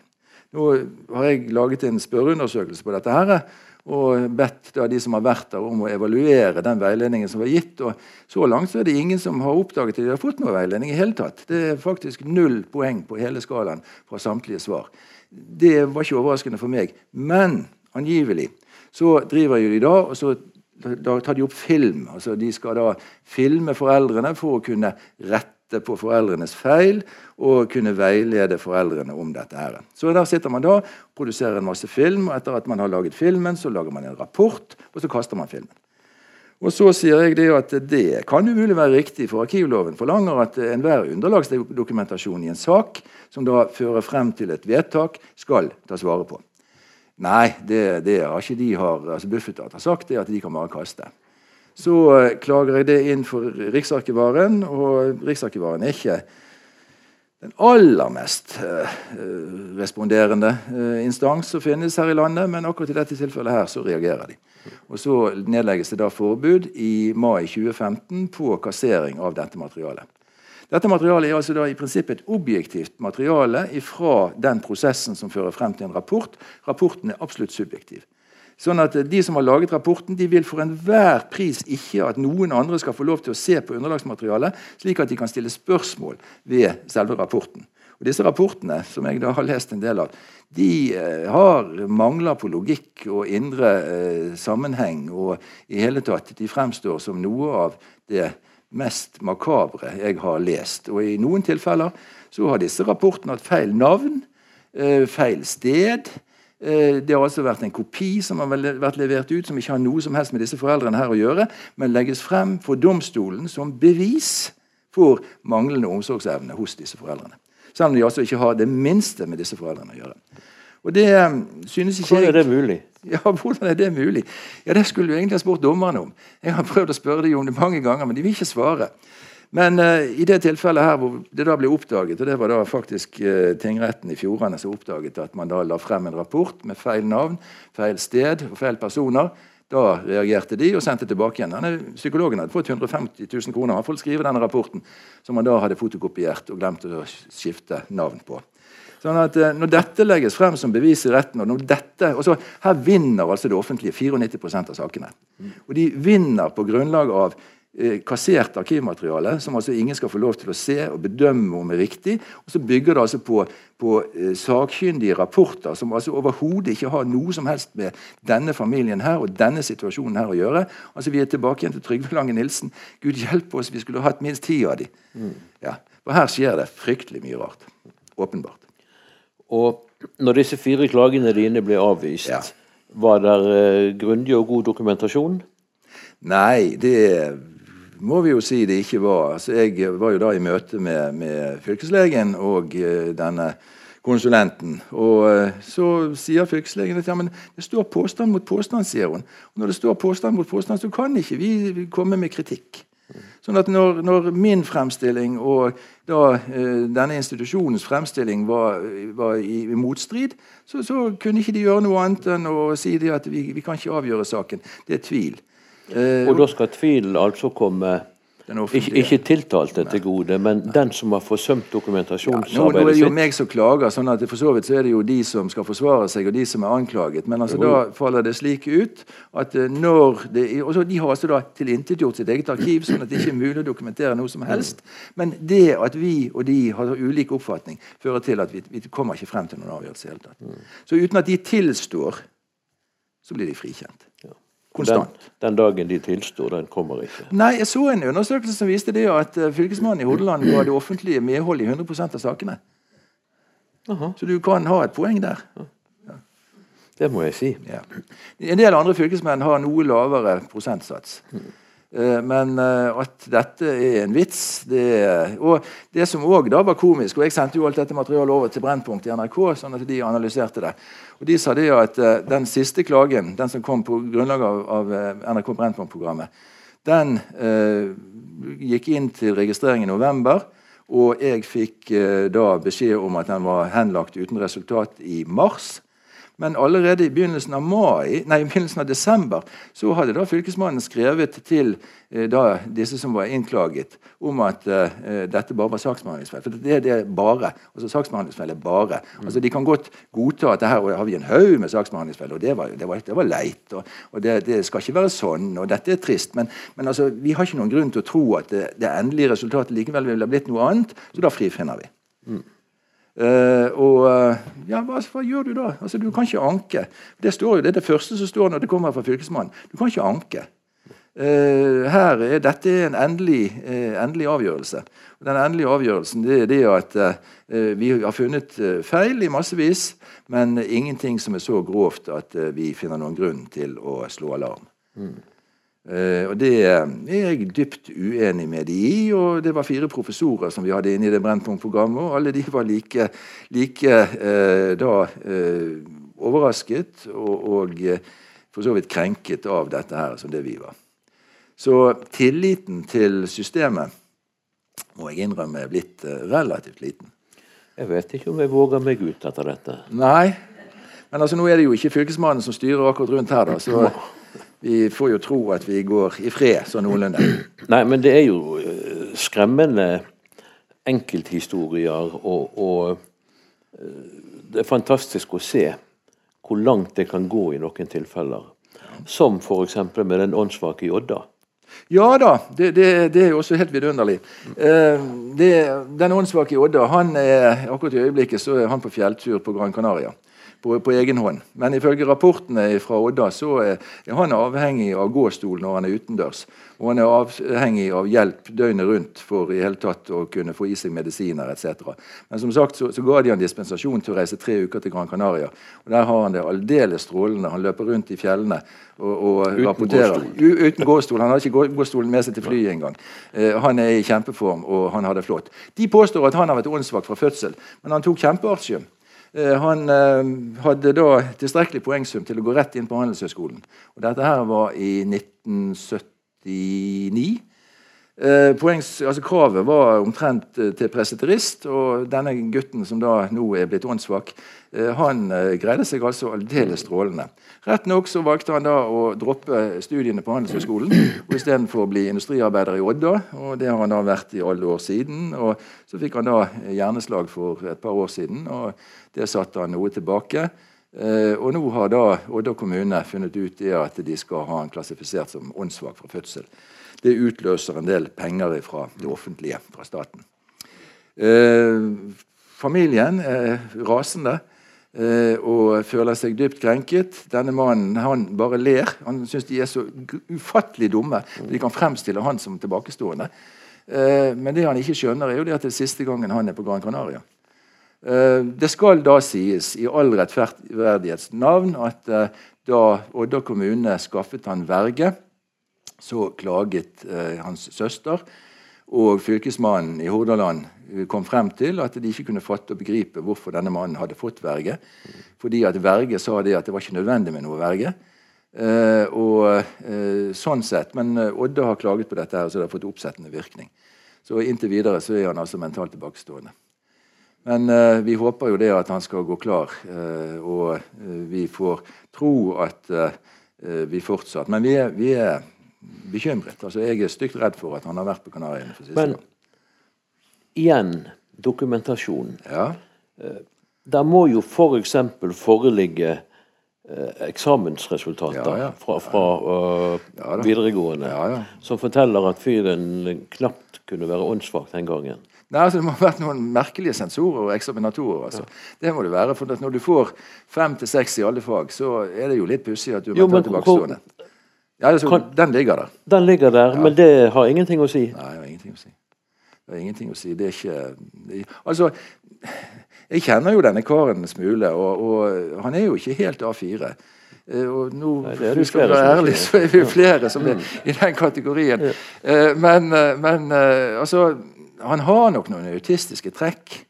Nå har jeg laget en spørreundersøkelse på dette. her, og bedt da, de som har vært der, om å evaluere den veiledningen som var gitt. og Så langt så er det ingen som har oppdaget at de har fått noe veiledning i hele tatt. Det er faktisk null poeng på hele skalaen fra samtlige svar. Det var ikke overraskende for meg. Men angivelig så driver jo de da, og så da tar de opp film. altså De skal da filme foreldrene for å kunne rette rette på foreldrenes feil og kunne veilede foreldrene om dette. her. Så Der sitter man da produserer en masse film. og Etter at man har laget filmen, så lager man en rapport, og så kaster man filmen. Og Så sier jeg det at det kan umulig være riktig, for arkivloven forlanger at enhver underlagsdokumentasjon i en sak som da fører frem til et vedtak, skal tas vare på. Nei, det, det har ikke de har, altså Bufetat har sagt det at de kan bare kaste. Så eh, klager jeg det inn for Riksarkivaren, og Riksarkivaren er ikke den aller mest uh, responderende uh, instans som finnes her i landet, men akkurat i dette tilfellet her så reagerer de. Og Så nedlegges det da forbud i mai 2015 på kassering av dette materialet. Dette materialet er altså da i prinsippet et objektivt materiale fra den prosessen som fører frem til en rapport. Rapporten er absolutt subjektiv. Sånn at De som har laget rapporten, de vil for enhver pris ikke at noen andre skal få lov til å se på underlagsmaterialet, slik at de kan stille spørsmål ved selve rapporten. Og Disse rapportene som jeg da har lest en del av, de eh, har mangler på logikk og indre eh, sammenheng. Og i hele tatt, de fremstår som noe av det mest makabre jeg har lest. Og i noen tilfeller så har disse rapportene hatt feil navn, eh, feil sted. Eh, det har altså vært en kopi som har vært levert ut, som ikke har noe som helst med disse foreldrene her å gjøre, men legges frem for domstolen som bevis for manglende omsorgsevne hos disse foreldrene. Selv om de altså ikke har det minste med disse foreldrene å gjøre. Og det eh, synes ikke Hvordan er det mulig? Ja, hvordan er det mulig? Ja, Det skulle du egentlig ha spurt dommerne om. Jeg har prøvd å spørre dem om det mange ganger, men de vil ikke svare. Men uh, i det tilfellet her hvor det da ble oppdaget, og det var da faktisk uh, tingretten i Fjordane som oppdaget at man da la frem en rapport med feil navn, feil sted og feil personer, da reagerte de og sendte tilbake igjen. Denne psykologen hadde fått 150 000 kroner for å skrive denne rapporten, som han da hadde fotokopiert og glemt å skifte navn på. Sånn at uh, Når dette legges frem som bevis i retten og når dette, og så Her vinner altså det offentlige 94% av sakene. Og de vinner på grunnlag av kassert arkivmateriale, som altså ingen skal få lov til å se og bedømme om er riktig. Og så bygger det altså på, på eh, sakkyndige rapporter som altså overhodet ikke har noe som helst med denne familien her og denne situasjonen her å gjøre. Altså Vi er tilbake igjen til Trygve Lange Nilsen. Gud hjelpe oss, vi skulle hatt minst ti av de. Mm. Ja, For her skjer det fryktelig mye rart. Åpenbart. Og når disse fire klagene dine ble avvist, ja. var det uh, grundig og god dokumentasjon? Nei, det må vi jo si det ikke var. Altså, jeg var jo da i møte med, med fylkeslegen og uh, denne konsulenten. Og uh, så sier fylkeslegen at ja, men det står påstand mot påstand, sier hun. Og når det står påstand mot påstand, så kan ikke vi komme med kritikk. Sånn at når, når min fremstilling og da uh, denne institusjonens fremstilling var, var i, i, motstrid, så, så, kunne ikke de gjøre noe annet enn å si at vi, vi kan ikke avgjøre saken. Det er tvil. Eh, og da skal tvilen altså komme ikke, ikke tiltalte til gode, men den som har forsømt dokumentasjonsarbeidet ja, nå, nå, er det jo meg som klager, sånn at for så vidt så er det jo de som skal forsvare seg, og de som er anklaget. Men altså, da faller det slik ut at eh, når det, og så, De har altså da tilintetgjort sitt eget arkiv, sånn at det ikke er mulig å dokumentere noe som helst. Men det at vi og de har ulik oppfatning, fører til at vi, vi kommer ikke frem til noen avgjørelse i hele tatt. Mm. Så uten at de tilstår, så blir de frikjent. Konstant. Den, den, dagen de tilstår, den kommer ikke. Nei, Jeg så en undersøkelse som viste det at uh, fylkesmannen i Hordaland ga det offentlige medhold i 100 av sakene. Aha. Så du kan ha et poeng der. Ja. Det må jeg si. Ja. En del andre fylkesmenn har noe lavere prosentsats. Eh, men eh, at dette er en vits det, Og det som òg var komisk og Jeg sendte jo alt dette materialet over til Brennpunkt i NRK, sånn at de analyserte det. Og De sa det at eh, den siste klagen, den som kom på grunnlag av, av NRK Brennpunkt-programmet, den eh, gikk inn til registrering i november. Og jeg fikk eh, da beskjed om at den var henlagt uten resultat i mars. Men allerede i begynnelsen av, mai, nei, i begynnelsen av desember så hadde da fylkesmannen skrevet til eh, da, disse som var innklaget, om at eh, dette bare var saksbehandlingsfeil. For det er det bare. altså Saksbehandlingsfeil er bare. altså De kan godt godta at det her har vi en haug med saksbehandlingsfeil, og det var, det var, det var leit. og, og det, det, skal ikke være sånn, og dette er trist. Men, men altså, vi har ikke noen grunn til å tro at det, det endelige resultatet likevel ville blitt noe annet, så da frifinner vi. Mm. Uh, og uh, ja, hva, hva, gjør du da? Altså, Du kan ikke anke. Det står jo, det er det første som står når det kommer fra fylkesmannen. Du kan ikke anke. Uh, her er Dette er en endelig, endelig, avgjørelse. Og Den endelige avgjørelsen det er det at vi har funnet feil i massevis, men ingenting som er så grovt at vi finner noen grunn til å slå alarm. Mm. Uh, og Det er jeg dypt uenig med de i. og Det var fire professorer som vi hadde inne i det Brennpunkt-programmet. og Alle de var like, like uh, da uh, overrasket og, og for så vidt krenket av dette her som det vi var. Så tilliten til systemet må jeg innrømme er blitt relativt liten. Jeg vet ikke om jeg våger meg ut etter dette. Nei, men altså nå er det jo ikke fylkesmannen som styrer akkurat rundt her. da, så vi får jo tro at vi går i fred sånn noenlunde. Nei, men det er jo eh, skremmende enkelthistorier, og, og det er fantastisk å se hvor langt det kan gå i noen tilfeller. Som f.eks. med den åndssvake i Odda. Ja da, det, det, det, er også helt vidunderlig. Eh, det, den åndssvake i Odda han er, akkurat i øyeblikket så er han på fjelltur på Gran Canaria på, på, egen hånd. Men ifølge rapportene fra Odda så er, han avhengig av gåstol når han er utendørs. Og han er avhengig av hjelp døgnet rundt for i hele tatt å kunne få i seg medisiner etc. Men som sagt så, så ga de han dispensasjon til å reise tre uker til Gran Canaria. Og Der har han det aldeles strålende. Han løper rundt i fjellene og, og uten rapporterer. Gåstol. uten gåstol. Han har ikke gåstolen med seg til flyet engang. Eh, han er i kjempeform, og han har det flott. De påstår at han har vært åndssvak fra fødsel, men han tok kjempeartium. Eh, han eh, hadde da tilstrekkelig poengsum til å gå rett inn på Handelshøyskolen. Og dette her var i 1979. Eh, poengs, altså Kravet var omtrent til preseterist, og denne gutten som da nå er blitt åndssvak, han greide seg altså aldeles strålende. Rett nok så valgte han da å droppe studiene på Handelshøyskolen og istedenfor bli industriarbeider i Odda. og Det har han da vært i alle år siden. og Så fikk han da hjerneslag for et par år siden. og det satte han noe tilbake. Eh, og nå har da Odda kommune funnet ut det at de skal ha han klassifisert som åndssvak fra fødsel. Det utløser en del penger fra det offentlige, fra staten. Eh, familien er rasende eh, og føler seg dypt krenket. Denne mannen han bare ler. Han syns de er så ufattelig dumme. De kan fremstille han som tilbakestående. Eh, men det han ikke skjønner, er jo det at det er siste gangen han er på Gran Canaria. Eh, det skal da sies i all rettferdighets navn at eh, da Odda kommune skaffet han verge, så klaget eh, hans søster. Og fylkesmannen i Hordaland kom frem til at de ikke kunne fatte og begripe hvorfor denne mannen hadde fått verge. Fordi at verge sa det at det var ikke nødvendig med noe verge. Eh, og eh, sånn sett, Men Odda har klaget på dette, her, så det har fått oppsettende virkning. Så inntil videre så er han altså mentalt tilbakestående. Men eh, vi håper jo det at han skal gå klar, uh, og vi får tro at vi fortsatt Men vi er, vi er, bekymret. Altså, jeg er stygt redd for at han har vært på Kanariøyene. Men igjen dokumentasjon. Ja. Der må jo f.eks. For foreligge eksamensresultater ja, ja. fra, fra ja, videregående som forteller at fyren knapt kunne være åndssvak den gangen. Nei, altså Det må ha vært noen merkelige sensorer og eksaminatorer. altså. Ja. Det må det være, for Når du får fem til seks i alle fag, så er det jo litt pussig at du er mentalt tilbakestående. Ja, altså, kan, den ligger der. Den ligger der, ja. Men det har ingenting å si? Nei, det har ingenting å si. Det har ingenting å si. Det er ikke det, Altså, jeg kjenner jo denne karen en smule, og, og, han er jo ikke helt A4. Eh, og nå Nei, det er skal være ærlig, så er vi flere som er i den kategorien. Ja. Eh, men, eh, men altså han har nok noen autistiske trekk.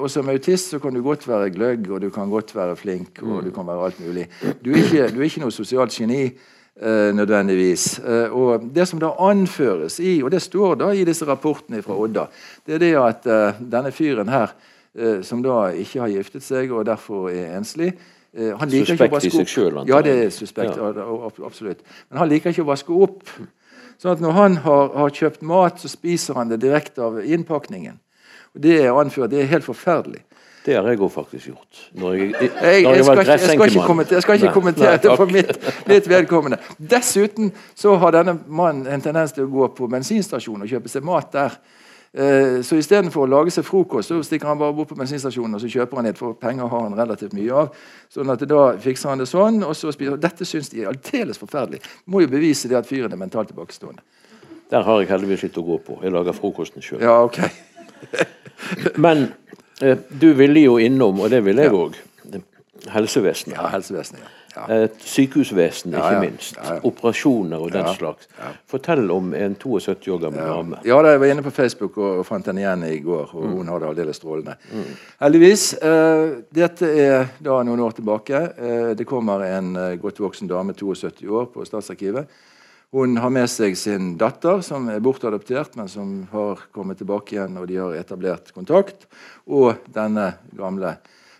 Og som autist så kan du godt være gløgg, og du kan godt være flink, og du kan være alt mulig. Du er ikke, du er ikke noe sosialt geni. Eh, nødvendigvis. Eh, og Det som da anføres i, og det står da i disse rapportene fra Odda, det er det at eh, denne fyren her, eh, som da ikke har giftet seg og derfor er enslig han liker Suspekt ikke å vaske opp. i seg sjøl? Ja, det er suspekt. Ja. Absolutt. Men han liker ikke å vaske opp. Sånn at Når han har, har, kjøpt mat, så spiser han det direkte av innpakningen. Og Det er anført, det er helt forferdelig. Det har jeg òg faktisk gjort. Når jeg, jeg, jeg, jeg, skal, ikke, skal ikke kommentere, skal ikke kommentere det for mitt, mitt, vedkommende. Dessuten så har denne mannen en tendens til å gå på bensinstasjon og kjøpe seg mat der. Eh, så istedenfor å lage seg frokost, så stikker han bare bort på bensinstasjonen og så kjøper han litt, for penger har han relativt mye av. sånn at Da fikser han det sånn, og så spiser Dette syns de er aldeles forferdelig. Må jo bevise det at fyren er mentalt tilbakestående. Der har jeg heldigvis litt å gå på. Jeg lager frokosten sjøl. Ja, okay. Men du ville jo innom, og det vil jeg òg, ja. helsevesenet. Ja, helsevesenet, ja. Ja. Sykehusvesen, ikke minst. Operasjoner og den slags. Fortell om en 72 år gammel dame. Ja, jeg var inne på Facebook og fant henne igjen i går. og mm. Hun har det aldeles strålende. Mm. Heldigvis. Uh, dette er da noen år tilbake. Det kommer en godt voksen dame, 72 år, på Statsarkivet. Hun har med seg sin datter, som er bortadoptert, men som har kommet tilbake igjen, og de har etablert kontakt. Og denne gamle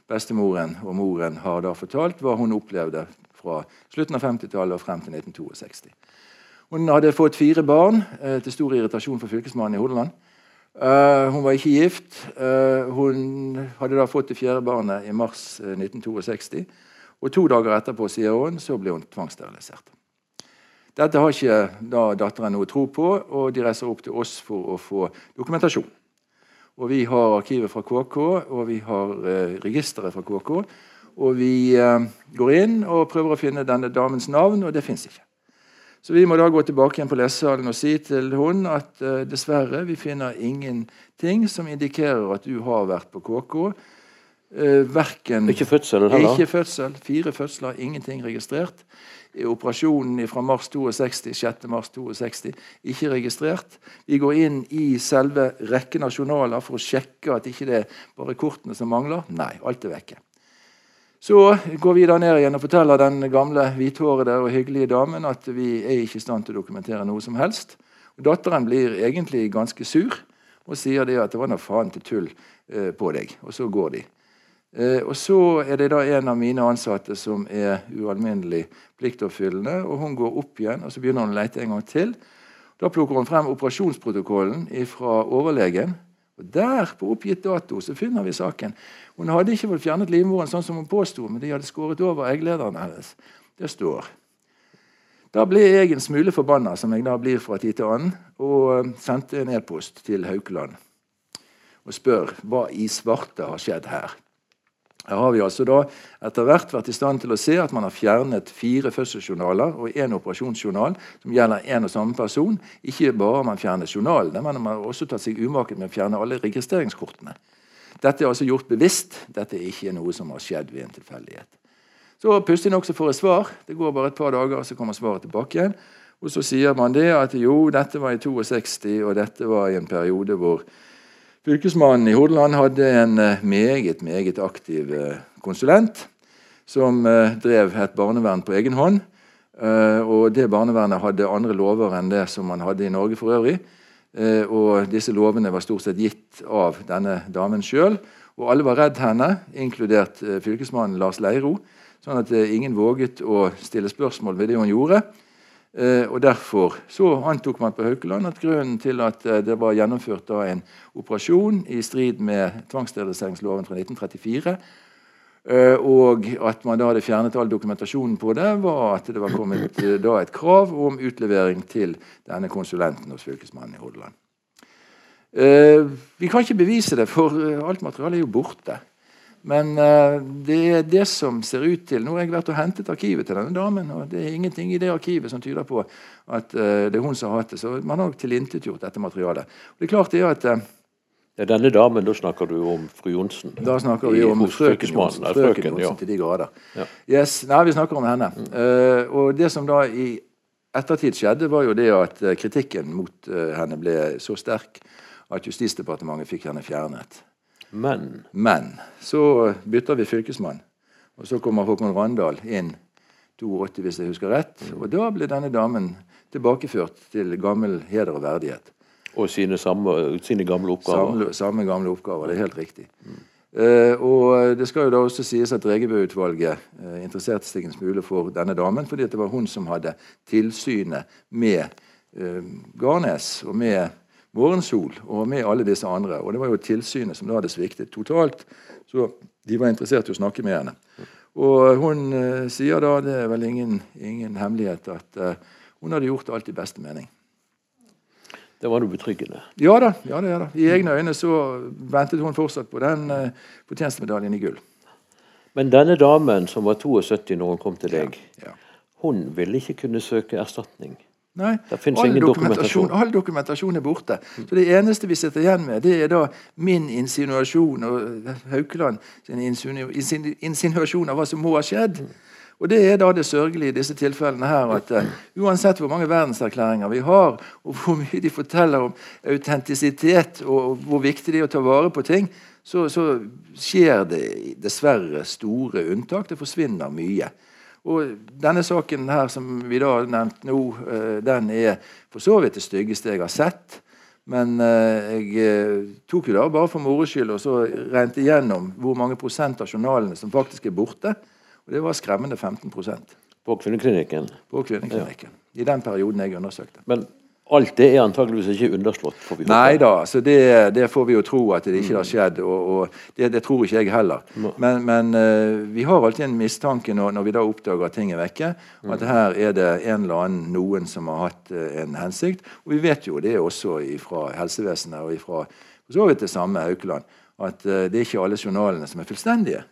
Bestemoren og moren har da fortalt hva hun opplevde fra slutten av 50-tallet og frem til 1962. Hun hadde fått fire barn, eh, til stor irritasjon for fylkesmannen i Hordaland. Uh, hun var ikke gift. Uh, hun hadde da fått det fjerde barnet i mars 1962. Og to dager etterpå sier hun, så ble hun tvangssterilisert. Dette har ikke da datteren noe tro på, og de reiser opp til oss for å få dokumentasjon. Og Vi har arkivet fra KK, og vi har eh, registeret fra KK. Og vi eh, går inn og prøver å finne denne damens navn, og det fins ikke. Så vi må da gå tilbake igjen på lesesalen og si til hun at eh, dessverre, vi finner ingenting som indikerer at du har vært på KK. Eh, verken Ikke fødsel heller? Ikke fødsel. Fire fødsler, ingenting registrert. Operasjonen fra mars 62, 6. mars 62 ikke registrert. Vi går inn i selve rekken av journaler for å sjekke at ikke det er bare kortene som mangler. Nei, alt er vekke. Så går vi da ned igjen og forteller den gamle hvithårede og hyggelige damen at vi er ikke i stand til å dokumentere noe som helst. Og datteren blir egentlig ganske sur og sier det at det var noe faen til tull eh, på deg. Og så går de. Eh, og Så er det da en av mine ansatte som er ualminnelig pliktoppfyllende. og Hun går opp igjen og så begynner hun å lete en gang til. Da plukker hun frem operasjonsprotokollen fra overlegen og Der, på oppgitt dato, så finner vi saken. Hun hadde ikke fått fjernet livmoren sånn som hun påsto, men de hadde skåret over egglederen hennes. Det står. Da ble jeg en smule forbanna, som jeg da blir fra tid til annen, og sendte en e-post til Haukeland og spør hva i svarte har skjedd her. Her har vi altså da etter hvert vært i stand til å se at man har fjernet fire fødselsjournaler og én operasjonsjournal som gjelder én og samme person. Ikke bare har man fjernet journalene, men man har også tatt seg umaket med å fjerne alle registreringskortene. Dette er altså gjort bevisst. Dette er ikke noe som har skjedd ved en tilfeldighet. Så pussig nok får jeg svar. Det går bare et par dager, så kommer svaret tilbake igjen. Og så sier man det at jo, dette var i 62, og dette var i en periode hvor Fylkesmannen i Hordaland hadde en eh, meget, meget aktiv eh, konsulent som eh, drev et barnevern på egen hånd. Og det barnevernet hadde andre lover enn det som man hadde i Norge for øvrig. Og disse lovene var stort sett gitt av denne damen sjøl. Og alle var redd henne, inkludert fylkesmannen Lars Leiro. Sånn at ingen våget å stille spørsmål ved det hun gjorde. Eh, og Derfor så antok man på Haukeland at grunnen til at eh, det var gjennomført en operasjon i strid med tvangssteriliseringsloven fra 1934, eh, og at man da hadde fjernet all dokumentasjonen på det, var at det var kommet da et krav om utlevering til denne konsulenten hos fylkesmannen i Hordaland. Vi kan ikke bevise det, for alt materialet er jo borte. Men uh, det er det som ser ut til Nå har jeg vært og hentet arkivet til denne damen, og det er ingenting i det arkivet som tyder på at uh, det er hun som har hatt det. Så man har tilintetgjort dette materialet. Og det er klart det er at uh, ja, denne damen, da snakker du om fru Johnsen? Da snakker vi om frøken Johnsen, frøken Johnsen ja. til de grader. Ja. Yes, nei, vi snakker om henne. Mm. Og det som da i ettertid skjedde, var jo det at kritikken mot henne ble så sterk at Justisdepartementet fikk henne fjernet. Men Men så bytter vi fylkesmann. Og så kommer Håkon Randal inn 82, hvis jeg husker rett. Og da ble denne damen tilbakeført til gammel heder og verdighet. Og sine, samme, sine gamle oppgaver. Samme, samme, gamle oppgaver, det er helt riktig. Mm. Uh, og Det skal jo da også sies at Regebø-utvalget uh, interesserte seg en smule for denne damen, fordi det var hun som hadde tilsynet med uh, Garnes og med Morgensol og med alle disse andre. Og det var jo tilsynet som da hadde sviktet totalt. Så de var interessert i å snakke med henne. Og hun uh, sier da, det er vel ingen, ingen hemmelighet, at uh, hun hadde gjort alt i beste mening. Det var noe betryggende? Ja da. ja da, ja da. I egne øyne så ventet hun fortsatt på den uh, fortjenstmedaljen i gull. Men denne damen som var 72 når hun kom til deg, ja, ja. hun ville ikke kunne søke erstatning? Nei, all dokumentasjon, all dokumentasjon, er borte. Så Det eneste vi sitter igjen med, det er da min insinuasjon og Haukeland sin insinuasjon av hva som må ha skjedd. Og Det er da det sørgelige i disse tilfellene her, at uh, uansett hvor mange verdenserklæringer vi har, og hvor mye de forteller om autentisitet og hvor viktig det er å ta vare på ting, så, så skjer det dessverre store unntak. Det forsvinner mye. Og Denne saken her som vi da har nevnt nå, eh, den er for så vidt det styggeste jeg har sett. Men eh, jeg eh, tok jo da bare for moro skyld og så regnet igjennom hvor mange prosent av journalene som faktisk er borte. Og det var skremmende 15 På kvinneklinikken? På kvinneklinikken. Ja. I den perioden jeg undersøkte. Men alt det er antageligvis ikke underslått? får vi håpe. Nei da, så det, det, får vi jo tro at det ikke har skjedd. Og, og det, det, tror ikke jeg heller. Men, men uh, vi har alltid en mistanke når, når, vi da oppdager at ting er vekke, at her er det en eller annen noen som har hatt uh, en hensikt. Og vi vet jo det også fra helsevesenet og fra så vidt det samme Haukeland, at uh, det er ikke alle journalene som er fullstendige.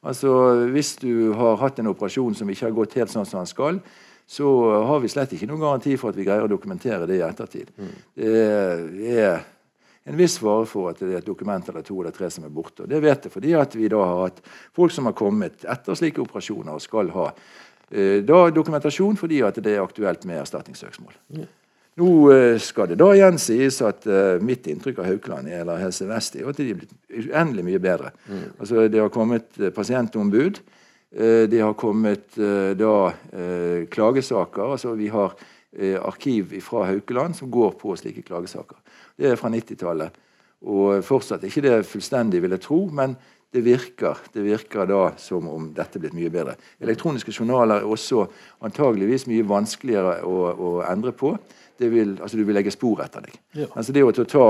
Altså, Hvis du har hatt en operasjon som ikke har gått helt sånn som den skal, så har vi slett ikke noen garanti for at vi greier å dokumentere det i ettertid. Mm. Det er en viss fare for at det er et dokument eller to eller tre som er borte. Og det vet jeg fordi at vi da har hatt folk som har kommet etter slike operasjoner og skal ha eh, da dokumentasjon fordi at det er aktuelt med erstatningssøksmål. Ja. Nå eh, skal det da igjen sies at uh, mitt inntrykk av Haukeland eller Helse Vest er at de er blitt uendelig mye bedre. Mm. Altså, det har kommet uh, pasientombud. Eh, det har kommet eh, da eh, klagesaker. altså Vi har arkiv fra Haukeland som går på slike klagesaker. Det er fra 90-tallet. Og fortsatt ikke det fullstendig, vil jeg tro, men det virker. Det virker da som om dette er blitt mye bedre. Elektroniske journaler er også antageligvis mye vanskeligere å, å endre på. Vil, altså du vil legge spor etter deg. Ja. Altså det å ta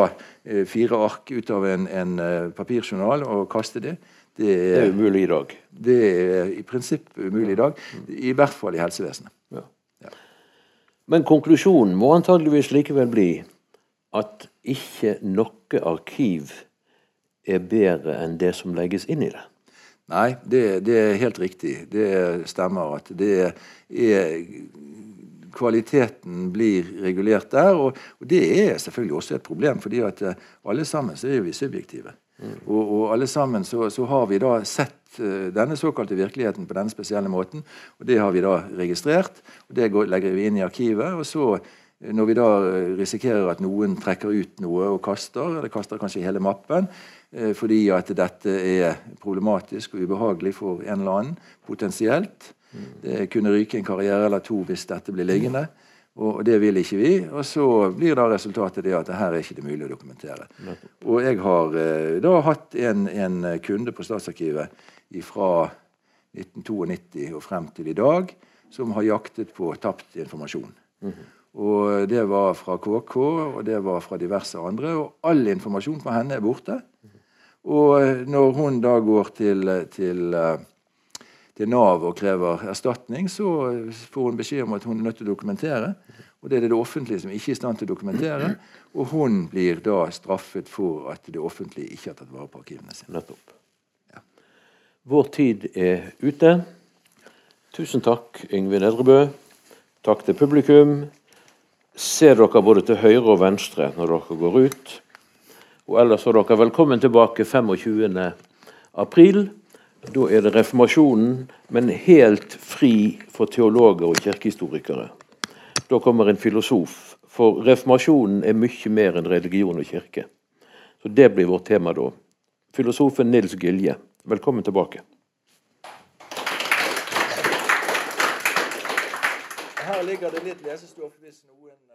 fire ark ut av en, en papirjournal og kaste det, det er, det er, umulig i dag. Det er i prinsippet umulig i dag. I hvert fall i helsevesenet. Ja. Ja. Men konklusjonen må antageligvis likevel bli at ikke noe arkiv er bedre enn det som legges inn i det. Nei, det, det er helt riktig. Det stemmer at det er Kvaliteten blir regulert der. Og, det er selvfølgelig også et problem, fordi at alle sammen så er vi subjektive. Og, og, alle sammen så, så, har vi da sett uh, denne såkalte virkeligheten på denne spesielle måten. Og det har vi da registrert, og det går, legger vi inn i arkivet. Og så, uh, når vi da uh, risikerer at noen trekker ut noe og kaster, eller kaster kanskje hele mappen, fordi at dette er problematisk og ubehagelig for en eller annen, potensielt Det kunne ryke en karriere eller to hvis dette blir liggende. Og det vil ikke vi. Og så blir da resultatet det at her er ikke det mulig å dokumentere. Og jeg har eh, da hatt en, en kunde på Statsarkivet fra 1992 og frem til i dag som har jaktet på tapt informasjon. Mm -hmm. Og det var fra KK, og det var fra diverse andre. Og all informasjon fra henne er borte. -hmm. Og eh, når hun da går til, til til Nav og krever erstatning, så får hun beskjed om at hun er nødt til å dokumentere. Og det er det offentlige som ikke er i stand til å dokumentere. Og hun blir da straffet for at det offentlige ikke har tatt vare på arkivene sine. Nettopp. Ja. Vår tid er ute. Tusen takk, Yngve Nedrebø. Takk til publikum. Ser dere både til høyre og venstre når dere går ut. Og ellers er dere velkommen tilbake 25. april. Da er det reformasjonen, men helt fri for teologer og kirkehistorikere. Da kommer en filosof. For reformasjonen er mye mer enn religion og kirke. Så Det blir vårt tema da. Filosofen Nils Gilje, velkommen tilbake. Her ligger det litt lesestoff hvis noen.